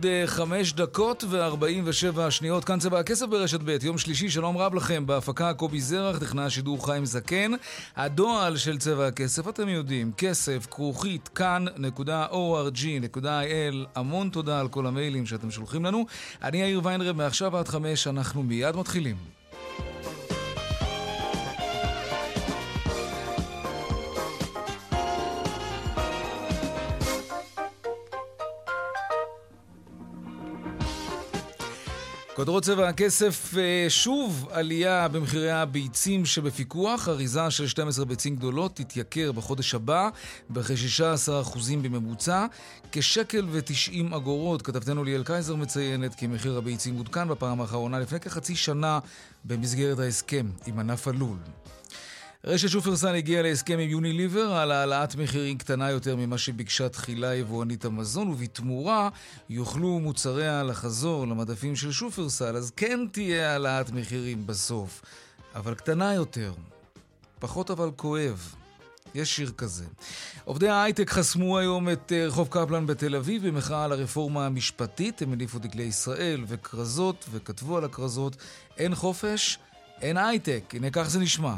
ועוד אה, חמש דקות וארבעים ושבע שניות. כאן צבע הכסף ברשת ב', יום שלישי, שלום רב לכם. בהפקה קובי זרח, טכנאי השידור חיים זקן. הדועל של צבע הכסף, אתם יודעים, כסף, כרוכית, כאן.org.il. המון תודה על כל המיילים שאתם שולחים לנו. אני יאיר ויינרב, מעכשיו עד חמש, אנחנו מיד מתחילים. כותרות צבע הכסף, אה, שוב עלייה במחירי הביצים שבפיקוח. אריזה של 12 ביצים גדולות תתייקר בחודש הבא בכ-16% בממוצע, כשקל ו-90 אגורות. כתבתנו ליאל קייזר מציינת כי מחיר הביצים עודכן בפעם האחרונה לפני כחצי שנה במסגרת ההסכם עם ענף הלול. רשת שופרסל הגיעה להסכם עם יוניליבר על העלאת מחירים קטנה יותר ממה שביקשה תחילה יבואנית המזון, ובתמורה יוכלו מוצריה לחזור למדפים של שופרסל, אז כן תהיה העלאת מחירים בסוף, אבל קטנה יותר. פחות אבל כואב. יש שיר כזה. עובדי ההייטק חסמו היום את אה, רחוב קפלן בתל אביב במחאה על הרפורמה המשפטית. הם הניפו דגלי ישראל וכרזות וכתבו על הכרזות אין חופש, אין הייטק. הנה כך זה נשמע.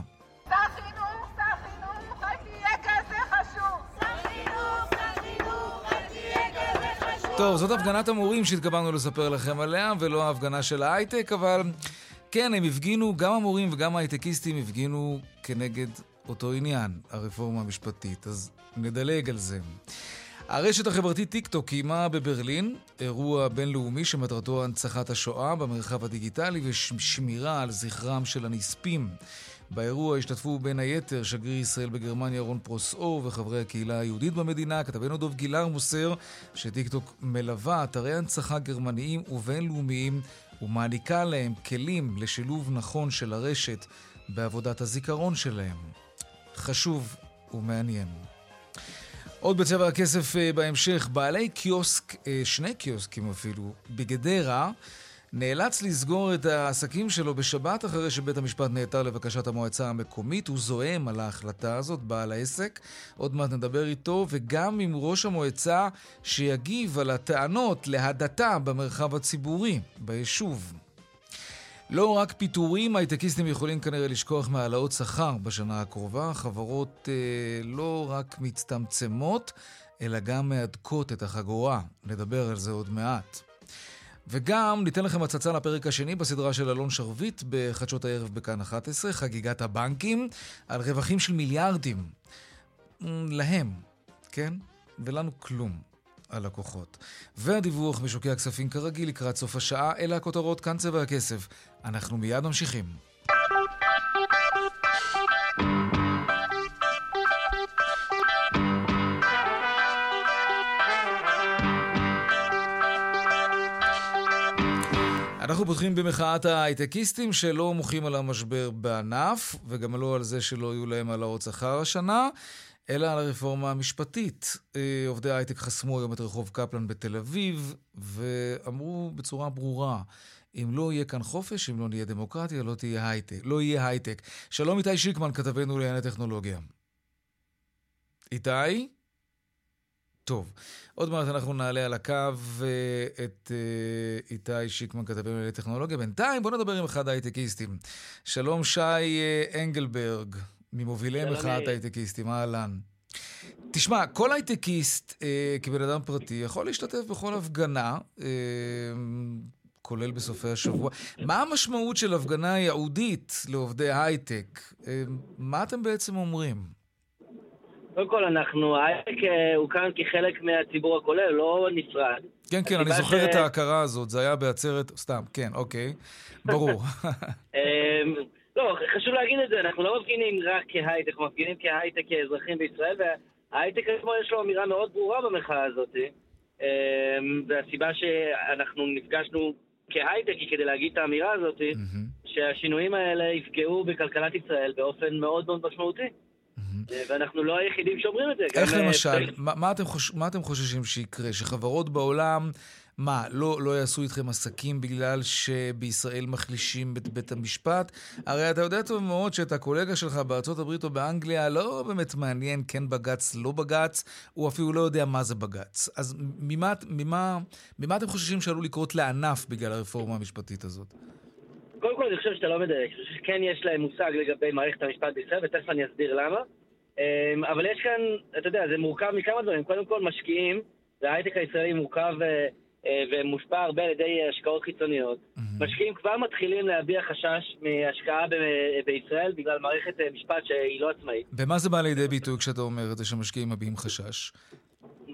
טוב, זאת הפגנת המורים שהתכוונו לספר לכם עליה, ולא ההפגנה של ההייטק, אבל כן, הם הפגינו, גם המורים וגם ההייטקיסטים הפגינו כנגד אותו עניין, הרפורמה המשפטית. אז נדלג על זה. הרשת החברתית טיקטוק קיימה בברלין אירוע בינלאומי שמטרתו הנצחת השואה במרחב הדיגיטלי ושמירה על זכרם של הנספים. באירוע השתתפו בין היתר שגריר ישראל בגרמניה רון פרושאור וחברי הקהילה היהודית במדינה. כתבנו דוב גילר מוסר שטיקטוק מלווה אתרי הנצחה גרמניים ובינלאומיים ומעניקה להם כלים לשילוב נכון של הרשת בעבודת הזיכרון שלהם. חשוב ומעניין. עוד בצבע הכסף אה, בהמשך, בעלי קיוסק, אה, שני קיוסקים אפילו, בגדרה, נאלץ לסגור את העסקים שלו בשבת אחרי שבית המשפט נעתר לבקשת המועצה המקומית. הוא זועם על ההחלטה הזאת, בעל העסק. עוד מעט נדבר איתו, וגם עם ראש המועצה שיגיב על הטענות להדתה במרחב הציבורי, ביישוב. לא רק פיטורים, הייטקיסטים יכולים כנראה לשכוח מהעלאות שכר בשנה הקרובה. חברות אה, לא רק מצטמצמות, אלא גם מהדקות את החגורה. נדבר על זה עוד מעט. וגם ניתן לכם הצצה לפרק השני בסדרה של אלון שרביט בחדשות הערב בכאן 11, חגיגת הבנקים, על רווחים של מיליארדים. להם, כן? ולנו כלום. הלקוחות. והדיווח משוקי הכספים כרגיל לקראת סוף השעה, אלה הכותרות, כאן צבע הכסף. אנחנו מיד ממשיכים. אנחנו פותחים במחאת ההייטקיסטים שלא מוחים על המשבר בענף, וגם לא על זה שלא יהיו להם העלאות שכר השנה, אלא על הרפורמה המשפטית. אה, עובדי ההייטק חסמו היום את רחוב קפלן בתל אביב, ואמרו בצורה ברורה, אם לא יהיה כאן חופש, אם לא נהיה דמוקרטיה, לא תהיה הייטק. לא יהיה הייטק. שלום איתי שיקמן, כתבנו לענייני טכנולוגיה. איתי? טוב, עוד מעט אנחנו נעלה על הקו אה, את אה, איתי שיקמן, כתבים על טכנולוגיה. בינתיים בואו נדבר עם אחד ההייטקיסטים. שלום שי אה, אנגלברג, ממובילי מחאת ההייטקיסטים, אהלן. תשמע, כל הייטקיסט אה, כבן אדם פרטי יכול להשתתף בכל הפגנה, אה, כולל בסופי השבוע. מה המשמעות של הפגנה ייעודית לעובדי הייטק? אה, מה אתם בעצם אומרים? קודם כל, אנחנו, ההייטק אה, כאן כחלק מהציבור הכולל, לא נפרד. כן, כן, אני זוכר ש... את ההכרה הזאת, זה היה בעצרת, סתם, כן, אוקיי, ברור. אמ, לא, חשוב להגיד את זה, אנחנו לא מפגינים רק כהייטק, אנחנו מפגינים כהייטק כאזרחים בישראל, וההייטק עצמו יש לו אמירה מאוד ברורה במחאה הזאת. אמ, והסיבה שאנחנו נפגשנו כהייטק היא כדי להגיד את האמירה הזאת. שהשינויים האלה יפגעו בכלכלת ישראל באופן מאוד מאוד משמעותי. אה, ואנחנו לא היחידים שאומרים את זה. איך אה, למשל, פרק- מה, מה, אתם חוש... מה אתם חוששים שיקרה? שחברות בעולם, מה, לא, לא יעשו איתכם עסקים בגלל שבישראל מחלישים את בית המשפט? הרי אתה יודע טוב מאוד שאת הקולגה שלך בארצות הברית או באנגליה לא באמת מעניין כן בג"ץ, לא בג"ץ, הוא אפילו לא יודע מה זה בג"ץ. אז ממה, ממה, ממה אתם חוששים שעלול לקרות לענף בגלל הרפורמה המשפטית הזאת? קודם כל אני חושב שאתה לא מדייק, אני חושב שכן יש להם מושג לגבי מערכת המשפט בישראל, ותכף אני אסביר למה. אמ, אבל יש כאן, אתה יודע, זה מורכב מכמה דברים. קודם כל משקיעים, וההייטק הישראלי מורכב אה, אה, ומושפע הרבה על ידי השקעות חיצוניות. משקיעים כבר מתחילים להביע חשש מהשקעה ב- בישראל בגלל מערכת אה, משפט שהיא לא עצמאית. ומה זה בא לידי ביטוי כשאתה אומר את זה שמשקיעים מביעים חשש?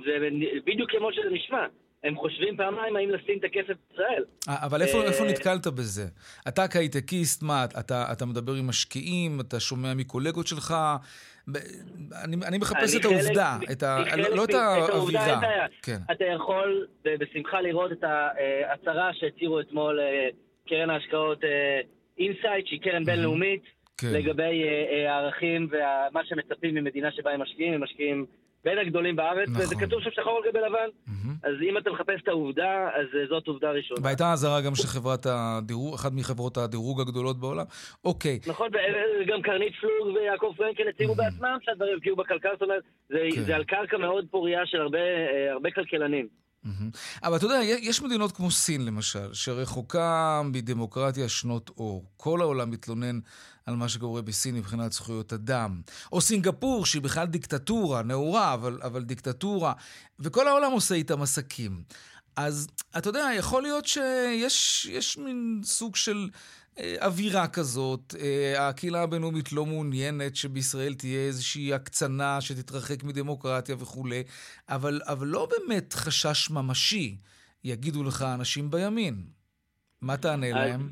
זה בדיוק כמו שזה נשמע. הם חושבים פעמיים האם לשים את הכסף בישראל. אה, אבל איפה, אה, איפה נתקלת בזה? אתה כהייטקיסט, מה, אתה, אתה מדבר עם משקיעים, אתה שומע מקולגות שלך? אני, אני מחפש אני את העובדה, חלק- את ה, לא, לא את העובדה, האווירה. כן. אתה יכול בשמחה לראות את ההצהרה שהצהירו אתמול אה, קרן ההשקעות אינסייט, שהיא קרן בינלאומית, כן. לגבי אה, אה, הערכים ומה שמצפים ממדינה שבה הם משקיעים, הם משקיעים בין הגדולים בארץ, נכון. וזה כתוב שם שחור על גבי לבן. מהמם. אז אם אתה מחפש את העובדה, אז אה, זאת עובדה ראשונה. והייתה אזהרה גם של חברת הדירוג, אחת מחברות הדירוג הגדולות בעולם. אוקיי, נכון, וגם קרנית פלוג ויעקב פרנקל הצהירו בעצמם שהדברים יפגעו בכלכלה, זאת אומרת, זה, כן. זה על קרקע מאוד פוריה של הרבה, אה, הרבה כלכלנים. אבל אתה יודע, יש מדינות כמו סין למשל, שרחוקה מדמוקרטיה שנות אור. כל העולם מתלונן על מה שקורה בסין מבחינת זכויות אדם. או סינגפור, שהיא בכלל דיקטטורה, נאורה, אבל, אבל דיקטטורה, וכל העולם עושה איתם עסקים. אז אתה יודע, יכול להיות שיש יש מין סוג של אווירה כזאת. אה, הקהילה הבינלאומית לא מעוניינת שבישראל תהיה איזושהי הקצנה שתתרחק מדמוקרטיה וכולי, אבל, אבל לא באמת חשש ממשי, יגידו לך אנשים בימין. מה תענה אז- להם?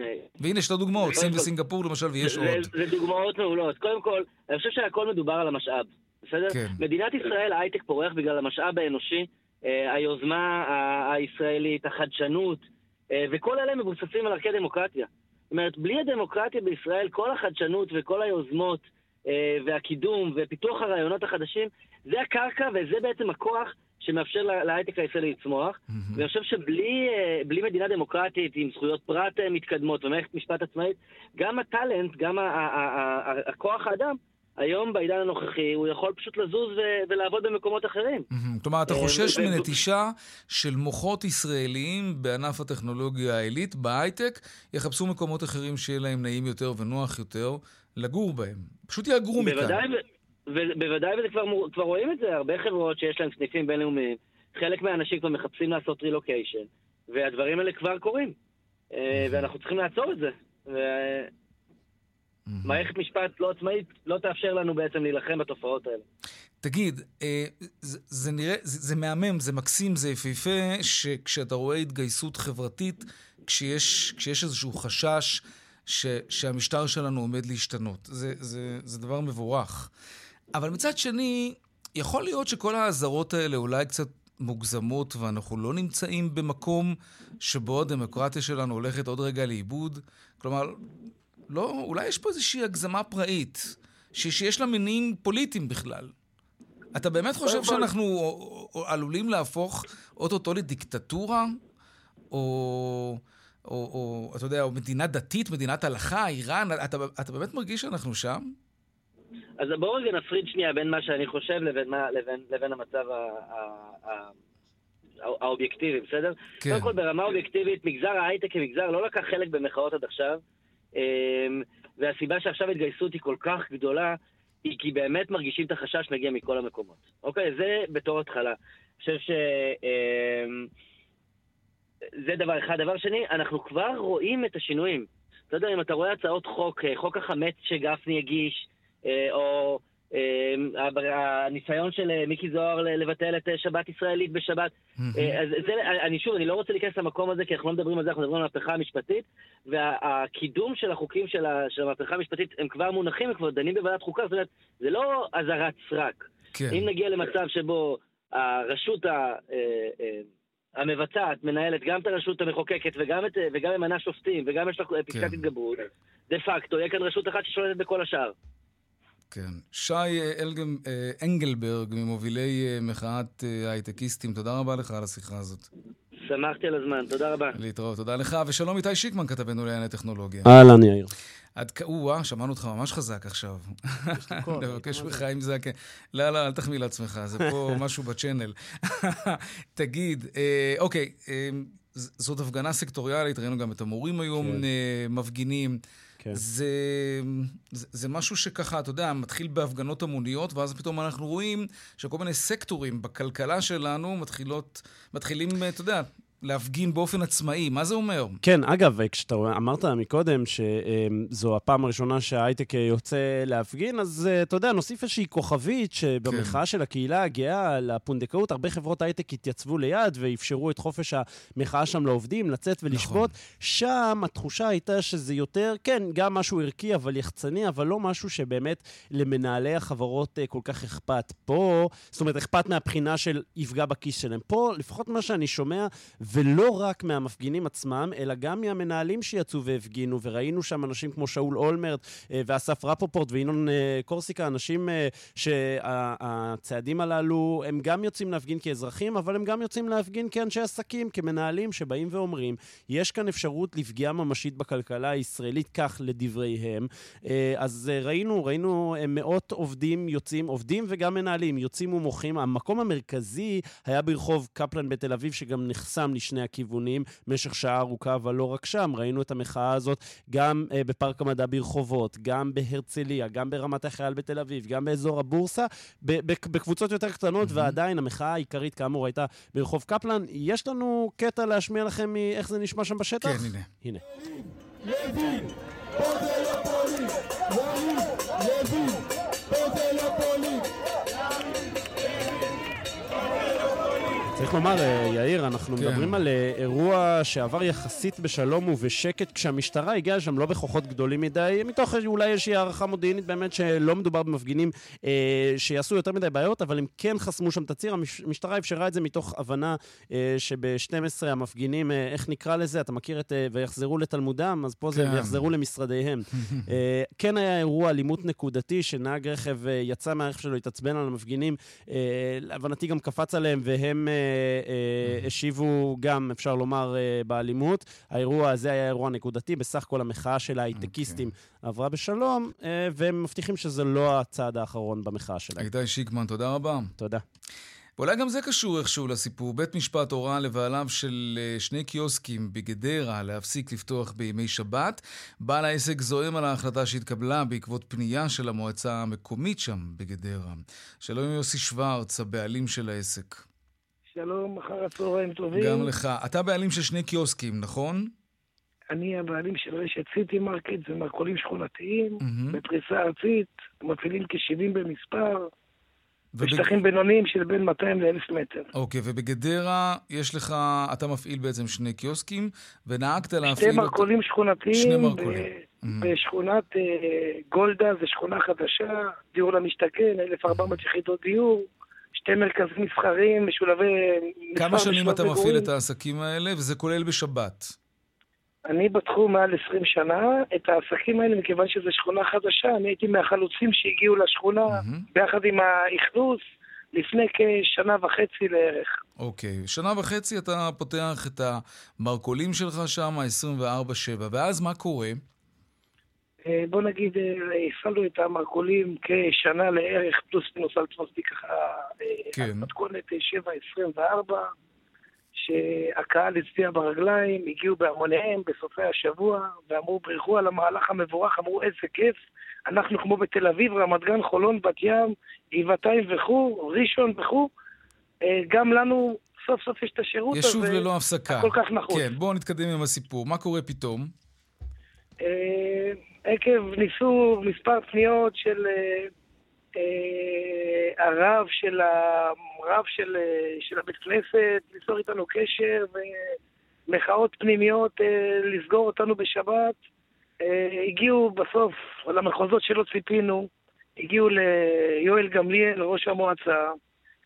אה, והנה, שתי דוגמאות, סין וסינגפור למשל, ויש עוד. זה דוגמאות מעולות. קודם כל, אני חושב שהכל מדובר על המשאב, בסדר? כן. מדינת ישראל, ההייטק פורח בגלל המשאב האנושי, אה, היוזמה הישראלית, החדשנות, אה, וכל אלה מבוססים על ערכי דמוקרטיה. זאת אומרת, בלי הדמוקרטיה בישראל, כל החדשנות וכל היוזמות אה, והקידום ופיתוח הרעיונות החדשים, זה הקרקע וזה בעצם הכוח שמאפשר לה- להייטק הישראלי לצמוח. מהמם. ואני חושב שבלי אה, בלי מדינה דמוקרטית עם זכויות פרט אה, מתקדמות ומערכת משפט עצמאית, גם הטאלנט, גם ה- ה- ה- ה- הכוח האדם, היום בעידן הנוכחי, הוא יכול פשוט לזוז ו- ולעבוד במקומות אחרים. כלומר, אתה אה, חושש מנטישה של מוחות ישראליים בענף הטכנולוגיה העילית, בהייטק, יחפשו מקומות אחרים שיהיה להם נעים יותר ונוח יותר לגור בהם. פשוט יהגרו מכאן. בוודאי, בוודאי, וזה כבר, כבר רואים את זה, הרבה חברות שיש להן סניפים בינלאומיים, חלק מהאנשים כבר מחפשים לעשות רילוקיישן, והדברים האלה כבר קורים. אה, ואנחנו צריכים לעצור את זה. מהמם. ומערכת משפט לא עצמאית לא תאפשר לנו בעצם להילחם בתופעות האלה. תגיד, אה, זה, זה נראה, זה, זה מהמם, זה מקסים, זה יפהפה, שכשאתה רואה התגייסות חברתית, כשיש, כשיש איזשהו חשש ש, שהמשטר שלנו עומד להשתנות. זה, זה, זה דבר מבורך. אבל מצד שני, יכול להיות שכל האזהרות האלה אולי קצת מוגזמות, ואנחנו לא נמצאים במקום שבו הדמוקרטיה שלנו הולכת עוד רגע לאיבוד. כלומר, לא, אולי יש פה איזושהי הגזמה פראית, ש, שיש לה מניעים פוליטיים בכלל. אתה באמת חושב שאנחנו עלולים להפוך אוטוטו לדיקטטורה? או, או, או, אתה יודע, או מדינה דתית, מדינת הלכה, איראן? אתה, אתה באמת מרגיש שאנחנו שם? אז בואו רגע נפריד שנייה בין מה שאני חושב לבין, מה, לבין, לבין המצב ה, ה, ה, האובייקטיבי, בסדר? כן. קודם כל, ברמה אובייקטיבית, מגזר ההייטק כמגזר לא לקח חלק במחאות עד עכשיו, והסיבה שעכשיו ההתגייסות היא כל כך גדולה, היא כי באמת מרגישים את החשש מגיע מכל המקומות. אוקיי? זה בתור התחלה. אני חושב ש... אמ, זה דבר אחד. דבר שני, אנחנו כבר רואים את השינויים. אתה יודע, אם אתה רואה הצעות חוק, אה, חוק החמץ שגפני הגיש, אה, או הניסיון של מיקי זוהר לבטל את שבת ישראלית בשבת. אז זה, אני שוב, אני לא רוצה להיכנס למקום הזה, כי אנחנו לא מדברים על זה, אנחנו מדברים על המהפכה המשפטית, והקידום של החוקים של המהפכה המשפטית, הם כבר מונחים, הם כבר דנים בוועדת חוקה, זאת אומרת, זה לא אזהרת סרק. כן. אם נגיע למצב שבו הרשות ה... המבצעת מנהלת גם את הרשות המחוקקת וגם, את, וגם ממנה שופטים וגם יש לה פסקת כן. התגברות, דה פקטו, יהיה כאן רשות אחת ששולטת בכל השאר. כן. שי אלגם, אנגלברג, ממובילי אה, מחאת אה, הייטקיסטים, תודה רבה לך על השיחה הזאת. שמחתי על הזמן, תודה רבה. להתראות, תודה לך, ושלום איתי שיקמן, כתבנו לענייני טכנולוגיה. אהלן, יאיר. עד כ... או-אה, שמענו אותך ממש חזק עכשיו. נבקש ממך אם זה... לא, לא, אל תחמיא לעצמך, זה פה משהו בצ'אנל. תגיד, אה, אוקיי, אה, זאת הפגנה סקטוריאלית, ראינו גם את המורים היום כן. אה, מפגינים. כן. זה, זה, זה משהו שככה, אתה יודע, מתחיל בהפגנות המוניות, ואז פתאום אנחנו רואים שכל מיני סקטורים בכלכלה שלנו מתחילות, מתחילים, אתה יודע, להפגין באופן עצמאי. מה זה אומר? כן, אגב, כשאתה אמרת מקודם שזו הפעם הראשונה שההייטק יוצא להפגין, אז אה, אתה יודע, נוסיף איזושהי כוכבית שבמחאה כן. של הקהילה הגאה על הפונדקאות, הרבה חברות הייטק התייצבו ליד ואפשרו את חופש המחאה שם לעובדים, לצאת ולשבות. נכון. שם התחושה הייתה שזה יותר, כן, גם משהו ערכי, אבל יחצני, אבל לא משהו שבאמת למנהלי החברות אה, כל כך אכפת. פה, זאת אומרת, אכפת מהבחינה של יפגע בכיס שלהם. פה, לפחות מה שאני שומע, ולא רק מהמפגינים עצמם, אלא גם מהמנהלים שיצאו והפגינו, וראינו שם אנשים כמו שאול אולמרט אה, ואסף רפופורט וינון אה, קורסיקה, אנשים אה, שהצעדים הללו, הם גם יוצאים להפגין כאזרחים, אבל הם גם יוצאים להפגין כאנשי עסקים, כמנהלים שבאים ואומרים, יש כאן אפשרות לפגיעה ממשית בכלכלה הישראלית, כך לדבריהם. אז ראינו, ראינו מאות עובדים יוצאים, עובדים וגם מנהלים, יוצאים ומוחים. המקום המרכזי היה ברחוב קפלן בתל אביב, שגם נחסם לשני הכיוונים במשך שעה ארוכה, אבל לא רק שם. ראינו את המחאה הזאת גם uh, בפארק המדע ברחובות, גם בהרצליה, גם ברמת החייל בתל אביב, גם באזור הבורסה, בקבוצות יותר קטנות, mm-hmm. ועדיין המחאה העיקרית, כאמור, הייתה ברחוב קפלן. יש לנו קטע להשמיע לכם מאיך זה נשמע שם בשטח? כן, הנה. הנה. לוין, פה זה לא פוליט, לוין, פה זה לא פוליט. צריך לומר, אה, יאיר, אנחנו כן. מדברים על אה, אירוע שעבר יחסית בשלום ובשקט, כשהמשטרה הגיעה לשם לא בכוחות גדולים מדי, מתוך אולי איזושהי הערכה מודיעינית באמת שלא מדובר במפגינים אה, שיעשו יותר מדי בעיות, אבל הם כן חסמו שם את הציר. המשטרה אפשרה את זה מתוך הבנה אה, שב-12 המפגינים, אה, איך נקרא לזה? אתה מכיר את אה, ויחזרו לתלמודם? אז פה כן. זה ויחזרו למשרדיהם. אה, כן היה אירוע אלימות נקודתי, שנהג רכב אה, יצא מהרכב שלו, התעצבן על המפגינים, אה, להבנתי גם קפץ עליהם, והם... אה, השיבו גם, אפשר לומר, אה, באלימות. האירוע הזה היה אירוע נקודתי, בסך הכל המחאה של ההייטקיסטים okay. אוקיי. עברה בשלום, אה, והם מבטיחים שזה לא הצעד האחרון במחאה שלהם. איתי שיקמן, תודה רבה. תודה. ואולי גם זה קשור איכשהו לסיפור. בית משפט הורה לבעליו של שני קיוסקים בגדרה להפסיק לפתוח בימי שבת. בעל העסק זועם על ההחלטה שהתקבלה בעקבות פנייה של המועצה המקומית שם בגדרה. שלום יוסי שוורץ, הבעלים של העסק. שלום, אחר הצהריים טובים. גם לך. אתה בעלים של שני קיוסקים, נכון? אני הבעלים של רשת סיטי מרקט, זה מרכולים שכונתיים, mm-hmm. בפריסה ארצית, מפעילים כ-70 במספר, בשטחים ובג... בינוניים של בין 200 ל-1,000 מטר. אוקיי, ובגדרה יש לך, אתה מפעיל בעצם שני קיוסקים, ונהגת להפעיל... שני מרכולים אות... שכונתיים. שני מרכולים. ב... Mm-hmm. בשכונת uh, גולדה, זו שכונה חדשה, דיור למשתכן, 1,400 יחידות דיור. שתי מרכזים מסחריים משולבי... כמה שנים אתה מפעיל את העסקים האלה, וזה כולל בשבת? אני בתחום מעל 20 שנה. את העסקים האלה, מכיוון שזו שכונה חדשה, אני הייתי מהחלוצים שהגיעו לשכונה mm-hmm. ביחד עם האכלוס. לפני כשנה וחצי לערך. אוקיי. Okay. שנה וחצי אתה פותח את המרכולים שלך שם, 24-7, ואז מה קורה? אה, בוא נגיד, אה, הפעלנו את המרכולים כשנה לערך, פלוס מינוס על תפוסתי ככה, אה, כן. מתכונת 7-24, שהקהל הצביע ברגליים, הגיעו בהמוניהם בסופי השבוע, ואמרו, ברכו על המהלך המבורך, אמרו, איזה כיף, אנחנו כמו בתל אביב, רמת גן, חולון, בת ים, גבעתיים וכו', ראשון וכו', גם לנו סוף סוף יש את השירות הזה. ישוב ללא הפסקה. הכל כך נחוץ. כן, בואו נתקדם עם הסיפור. מה קורה פתאום? עקב ניסו מספר פניות של אה, אה, הרב של, הרב של, של הבית כנסת ליצור איתנו קשר ומחאות פנימיות לסגור אותנו בשבת. הגיעו בסוף למחוזות שלא ציפינו, הגיעו ליואל גמליאל, ראש המועצה,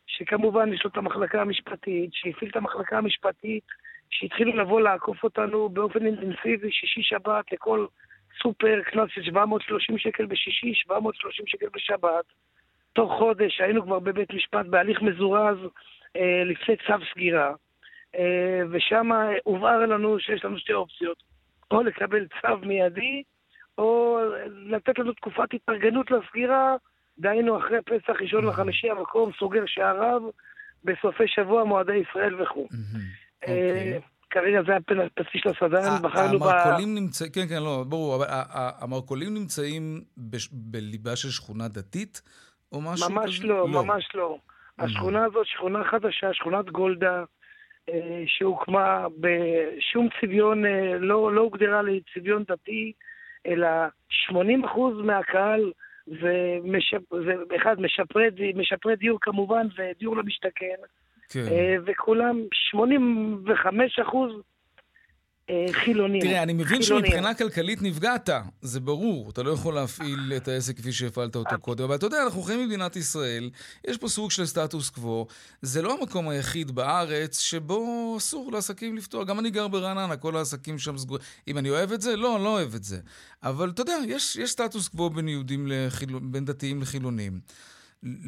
שכמובן יש לו את המחלקה המשפטית, שהפעיל את המחלקה המשפטית, שהתחילו לבוא לעקוף אותנו באופן אינטנסיבי, שישי-שבת, לכל סופר, קנס של 730 שקל בשישי, 730 שקל בשבת. תוך חודש היינו כבר בבית משפט בהליך מזורז אה, לפני צו סגירה, אה, ושם הובהר לנו שיש לנו שתי אופציות, או לקבל צו מיידי, או לתת לנו תקופת התארגנות לסגירה, דהיינו אחרי פסח ראשון וחמישי המקום סוגר שעריו, בסופי שבוע מועדי ישראל וכו'. אוקיי. כרגע זה הפסיס של הסדן, בחרנו ב... המרכולים נמצאים, כן, כן, לא, ברור, אבל המרכולים נמצאים בליבה של שכונה דתית, או משהו כזה? ממש לא, לא, ממש לא. השכונה הזאת שכונה חדשה, שכונת גולדה, אה, שהוקמה בשום צביון, אה, לא, לא הוגדרה לצביון דתי, אלא 80% מהקהל זה, משפ... זה אחד, משפרי, משפרי דיור כמובן, ודיור למשתכן. כן. אה, וכולם, 85 אחוז אה, חילונים. תראה, אני מבין חילונים. שמבחינה כלכלית נפגעת, זה ברור. אתה לא יכול להפעיל את העסק כפי שהפעלת אותו קודם, אבל אתה יודע, אנחנו חיים במדינת ישראל, יש פה סוג של סטטוס קוו. זה לא המקום היחיד בארץ שבו אסור לעסקים לפתוח. גם אני גר ברעננה, כל העסקים שם סגורים. אם אני אוהב את זה? לא, אני לא אוהב את זה. אבל אתה יודע, יש, יש סטטוס קוו בין יהודים. בין דתיים לחילונים.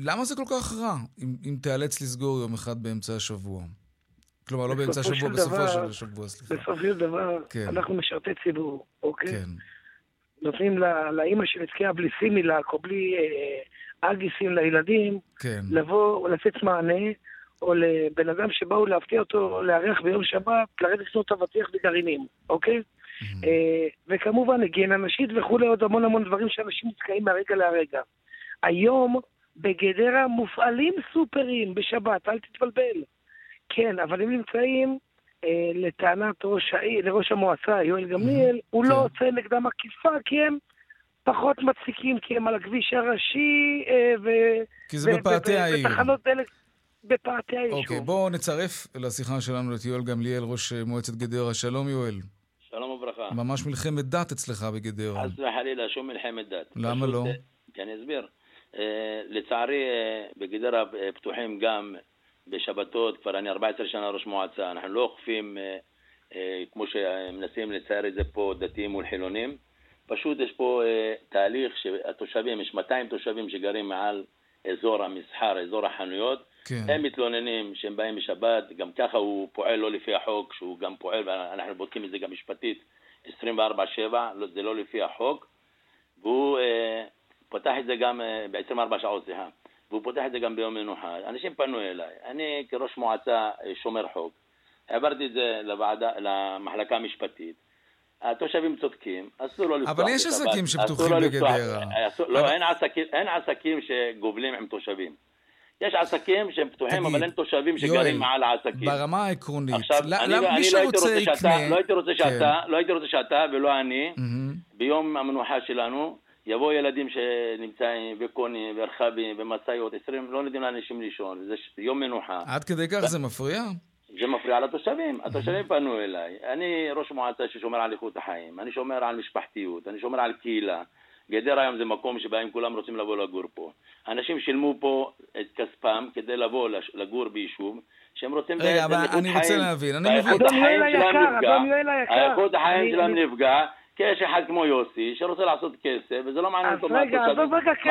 למה זה כל כך רע, אם, אם תיאלץ לסגור יום אחד באמצע השבוע? כלומר, לא באמצע השבוע, בסופו של השבוע, סליחה. בסופו של דבר, כן. אנחנו משרתי ציבור, אוקיי? כן. נותנים לאימא של התקיעה בלי סימילק או בלי אה, אגיסים לילדים, כן. לבוא ולתת מענה, או לבן אדם שבאו להפתיע אותו, לארח ביום שבת, לרדת לקנות אבטיח וגרעינים, אוקיי? Mm-hmm. אה, וכמובן, היגיינה נשית וכולי, עוד המון המון דברים שאנשים נתקעים מהרגע להרגע. היום, בגדרה מופעלים סופרים בשבת, אל תתבלבל. כן, אבל הם נמצאים, אה, לטענת ראש העיר, לראש המועצה, יואל גמליאל, הוא לא כן. עושה נגדם עקיפה כי הם פחות מציקים, כי הם על הכביש הראשי, אה, ו... כי זה בפאתי העיר. בתחנות דלק. בפאתי העיר. אוקיי, בואו נצרף לשיחה שלנו את יואל גמליאל, ראש מועצת גדרה. שלום יואל. שלום וברכה. ממש מלחמת דת אצלך בגדרה. חס וחלילה, שום מלחמת דת. למה לא? כי אני אסביר. אה, לצערי, בגדרה פתוחים גם בשבתות, כבר אני 14 שנה ראש מועצה, אנחנו לא אוכפים אה, אה, כמו שמנסים לצייר את זה פה דתיים מול חילונים, פשוט יש פה אה, תהליך שהתושבים, יש 200 תושבים שגרים מעל אזור המסחר, אזור החנויות, כן. הם מתלוננים שהם באים בשבת, גם ככה הוא פועל לא לפי החוק, שהוא גם פועל, ואנחנו בודקים את זה גם משפטית 24/7, לא, זה לא לפי החוק, והוא אה, פתח את זה גם אה, ב-24 שעות, סליחה. והוא פותח את זה גם ביום מנוחה. אנשים פנו אליי. אני כראש מועצה אה, שומר חוק, העברתי את זה לוועדה, למחלקה המשפטית. התושבים צודקים, אסור לו לפתוח אבל יש עסקים שפתוחים בגדרה. לא, אין עסקים, אין עסקים שגובלים עם תושבים. יש עסקים שהם פתוחים, תגיד, אבל אין תושבים שגרים מעל העסקים. ברמה העקרונית, עכשיו, למה מי שרוצה יקנה... לא הייתי רוצה שאתה, כן. לא הייתי רוצה שאתה ולא אני, ביום המנוחה שלנו, יבואו ילדים שנמצאים וקונים ורכבים ומשאיות, עשרים, לא נותנים לאנשים לישון, זה יום מנוחה. עד כדי כך זה מפריע? זה מפריע לתושבים, התושבים פנו אליי. אני ראש מועצה ששומר על איכות החיים, אני שומר על משפחתיות, אני שומר על קהילה. גדר היום זה מקום שבהם כולם רוצים לבוא לגור פה. אנשים שילמו פה את כספם כדי לבוא לגור ביישוב, שהם רוצים... רגע, אבל אני רוצה להבין, אני מבין. אדון יואל היקר, אדון יואל היקר. איכות החיים שלהם נפגע, יש אחד כמו יוסי שרוצה לעשות כסף, וזה לא מעניין אותו מה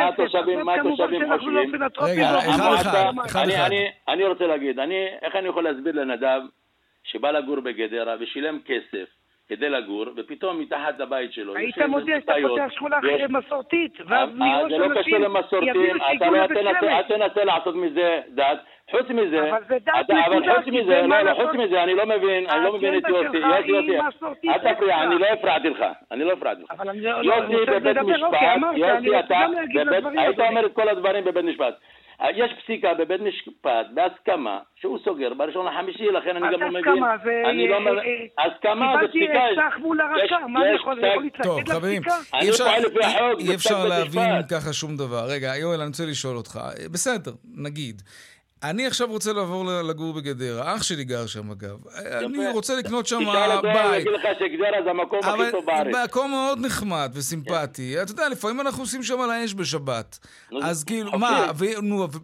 התושבים, מה התושבים חושבים. רגע, אחד אחד. אני רוצה להגיד, איך אני יכול להסביר לנדב שבא לגור בגדרה ושילם כסף כדי לגור, ופתאום מתחת לבית שלו היית מודיע שאתה פותח שכונה מסורתית, ואז מראש אנשים זה לא קשור למסורתים, אתה תנסה לעשות מזה דת. חוץ מזה, אבל זה דת אבל חוץ מזה, לא, לא, חוץ מזה, אני לא מבין, אני לא מבין את יוסי, יוסי, יוסי, אל תפריע, אני לא הפרעתי לך, אני לא הפרעתי לך. לא- יוסי בבית משפט, יוסי אתה, היית אומר את כל הדברים בבית משפט. יש פסיקה בבית משפט, בהסכמה, שהוא סוגר בראשון לחמישי, לכן אני גם לא מבין. זה... אני לא מבין. הסכמה זה פסיקה. קיבלתי סך מול הרשם, מה אני יכול להתנגד לפסיקה? אי אפשר להבין ככה שום דבר. רגע, יואל, אני רוצה לשאול אותך. בסדר, נגיד. אני עכשיו רוצה לעבור לגור בגדרה. אח שלי גר שם, אגב. אני רוצה לקנות שם בית. אני אגיד לך שגדרה זה המקום הכי טוב בארץ. אבל מקום מאוד נחמד וסימפטי. אתה יודע, לפעמים אנחנו עושים שם על האש בשבת. אז כאילו, מה,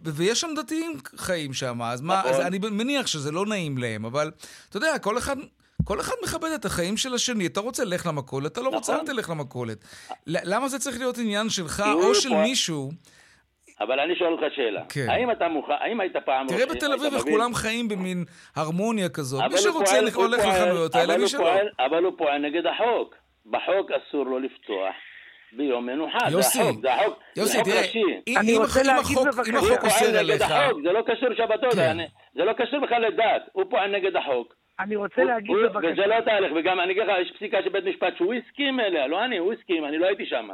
ויש שם דתיים חיים שם, אז מה, נכון. אני מניח שזה לא נעים להם, אבל אתה יודע, כל אחד... כל אחד מכבד את החיים של השני. אתה רוצה, לך למכולת, אתה לא רוצה, נכון. אל תלך למכולת. למה זה צריך להיות עניין שלך או של מישהו אבל אני שואל אותך שאלה. כן. האם אתה מוכן, האם היית פעם... תראה בתל אביב איך כולם חיים במין הרמוניה כזאת. מי שרוצה הולך לחנויות האלה, מי שלא. אבל הוא פועל נגד החוק. בחוק אסור לו לפתוח. ביום מנוחה, יוסי, זה החוק, זה החוק, יוסי, תראה, אם החוק אוסר עליך... זה לא קשור שבתות, כן. זה לא קשור בכלל לדת, הוא פועל נגד החוק. אני רוצה להגיד בבקשה. וזה לא תהליך, וגם אני אגיד לך, יש פסיקה של בית משפט שהוא הסכים אליה, לא אני, הוא הסכים, אני לא הייתי שם.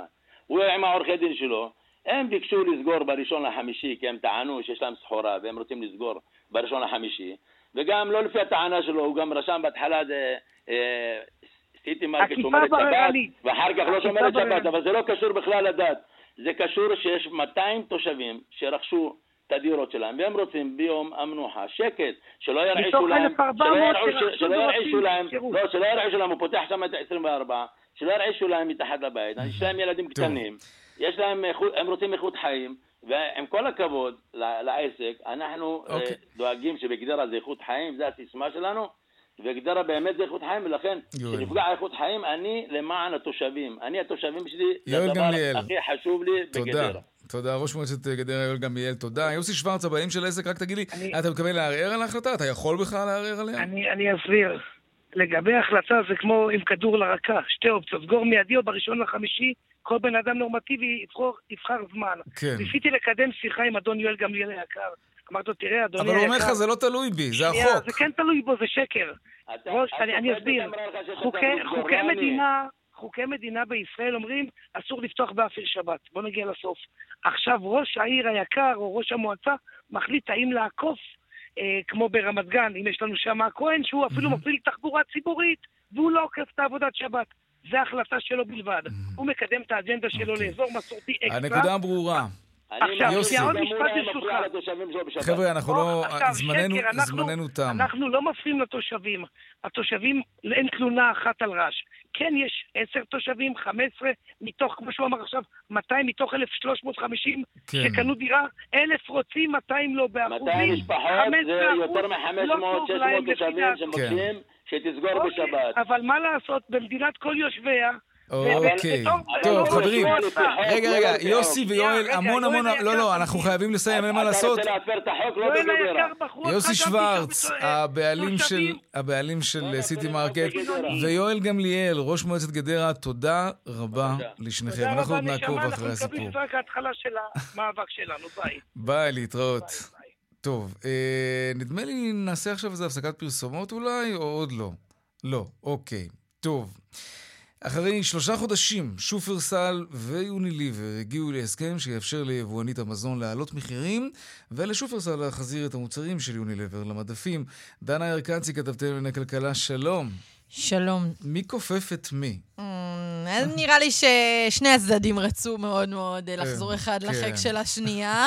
הוא עם העורכי דין שלו, הם ביקשו לסגור בראשון לחמישי, כי הם טענו שיש להם סחורה והם רוצים לסגור בראשון לחמישי, וגם לא לפי הטענה שלו, הוא גם רשם בהתחלה אה, סיטי מרקט שומרת שבת, ואחר כך לא שומרת שבת, אבל זה לא קשור בכלל לדת. זה קשור שיש 200 תושבים שרכשו את הדירות שלהם, והם רוצים ביום המנוחה שקט, שלא ירעישו להם, שלא ירעישו להם, לא, שלא ירעישו להם, הוא פותח שם את ה-24, שלא ירעישו להם מתחת לבית, יש להם ילדים קטנים. יש להם, הם רוצים איכות חיים, ועם כל הכבוד לעסק, אנחנו okay. אה, אוקיי. דואגים שבגדרה זה איכות חיים, זה הסיסמה שלנו, וגדרה באמת זה איכות חיים, ולכן כשנפגע איכות חיים, אני למען התושבים. אני, התושבים שלי, זה הדבר הכי חשוב לי בגדרה. תודה. תודה. ראש מועצת גדרה יואל גמליאל, תודה. יוסי שוורץ, הבעלים של העסק, רק תגיד לי, אני... אתה מתכוון לערער על ההחלטה? אתה יכול בכלל לערער עליה? אני, אני אסביר. לגבי ההחלטה זה כמו עם כדור לרקה, שתי אופציות, סגור מיידי או בראשון לחמישי, כל בן אדם נורמטיבי יבחר, יבחר זמן. כן. ניסיתי לקדם שיחה עם אדון יואל גמליאל היקר. אמרתי לו, תראה, אדוני היקר... אבל הוא אומר לך, זה לא תלוי בי, זה החוק. זה כן תלוי בו, זה שקר. אני, אני אסביר. חוקי, חוקי מדינה... חוקי מדינה בישראל אומרים, אסור לפתוח באפיר שבת. בואו נגיע לסוף. עכשיו, ראש העיר היקר או ראש המועצה מחליט האם לעקוף, אה, כמו ברמת גן, אם יש לנו שם הכהן, שהוא אפילו מפעיל תחבורה ציבורית, והוא לא עוקף את עבודת שבת. זה החלטה שלו בלבד. הוא מקדם את האג'נדה שלו אוקיי. לאזור מסורתי אקסטרה. הנקודה ברורה. עכשיו, שנייה, עוד משפט ברשותך. חבר'ה, אנחנו לא... זמננו תם. אנחנו לא מפריעים לתושבים. התושבים, אין תלונה אחת על רעש. כן, יש עשר תושבים, חמש עשרה, מתוך, כמו שהוא אמר עכשיו, 200 מתוך 1,350 כן. שקנו דירה, אלף רוצים, 200 לא באחוזים. 200 משפחות זה יותר מ-500, 600 תושבים שמבקשים שתסגור אוקיי, בשבת. אבל מה לעשות, במדינת כל יושביה, אוקיי. טוב, חברים, רגע, רגע, יוסי ויואל, המון המון, לא, לא, אנחנו חייבים לסיים, אין מה לעשות. לא יוסי שוורץ, הבעלים של סיטי מרקט, ויואל גמליאל, ראש מועצת גדרה, תודה רבה לשניכם. אנחנו עוד נעקוב אחרי הסיפור. אנחנו מקבלים רק ההתחלה של המאבק שלנו, ביי. ביי, להתראות. טוב, אה, נדמה לי נעשה עכשיו איזו הפסקת פרסומות אולי, או עוד לא? לא, אוקיי. טוב. אחרי שלושה חודשים, שופרסל ויוניליבר הגיעו להסכם שיאפשר ליבואנית המזון להעלות מחירים ולשופרסל להחזיר את המוצרים של יוניליבר למדפים. דנה ארקצי, כתבתנו לענייני כלכלה, שלום. שלום. מי כופף את מי? Mm, נראה לי ששני הצדדים רצו מאוד מאוד אה, לחזור אחד כן. לחק של השנייה.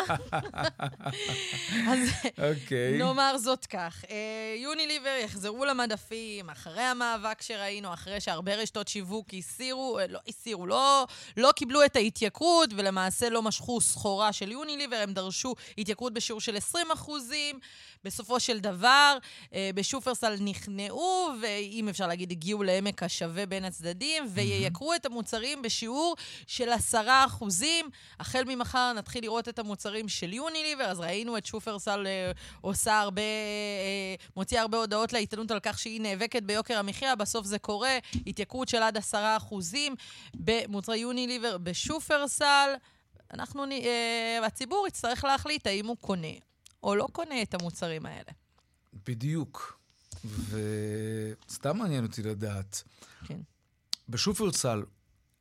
אז אוקיי. נאמר זאת כך. אה, יוניליבר יחזרו למדפים אחרי המאבק שראינו, אחרי שהרבה רשתות שיווק הסירו, אה, לא הסירו, לא, לא קיבלו את ההתייקרות, ולמעשה לא משכו סחורה של יוניליבר, הם דרשו התייקרות בשיעור של 20 אחוזים. בסופו של דבר, בשופרסל נכנעו, ואם אפשר להגיד, הגיעו לעמק השווה בין הצדדים, וייקרו את המוצרים בשיעור של עשרה אחוזים. החל ממחר נתחיל לראות את המוצרים של יוניליבר, אז ראינו את שופרסל אה, עושה הרבה, אה, מוציאה הרבה הודעות לעיתונות על כך שהיא נאבקת ביוקר המחיה, בסוף זה קורה, התייקרות של עד עשרה אחוזים במוצרי יוניליבר בשופרסל. אנחנו, אה, הציבור יצטרך להחליט האם הוא קונה או לא קונה את המוצרים האלה. בדיוק. וסתם מעניין אותי לדעת. כן. בשופרסל,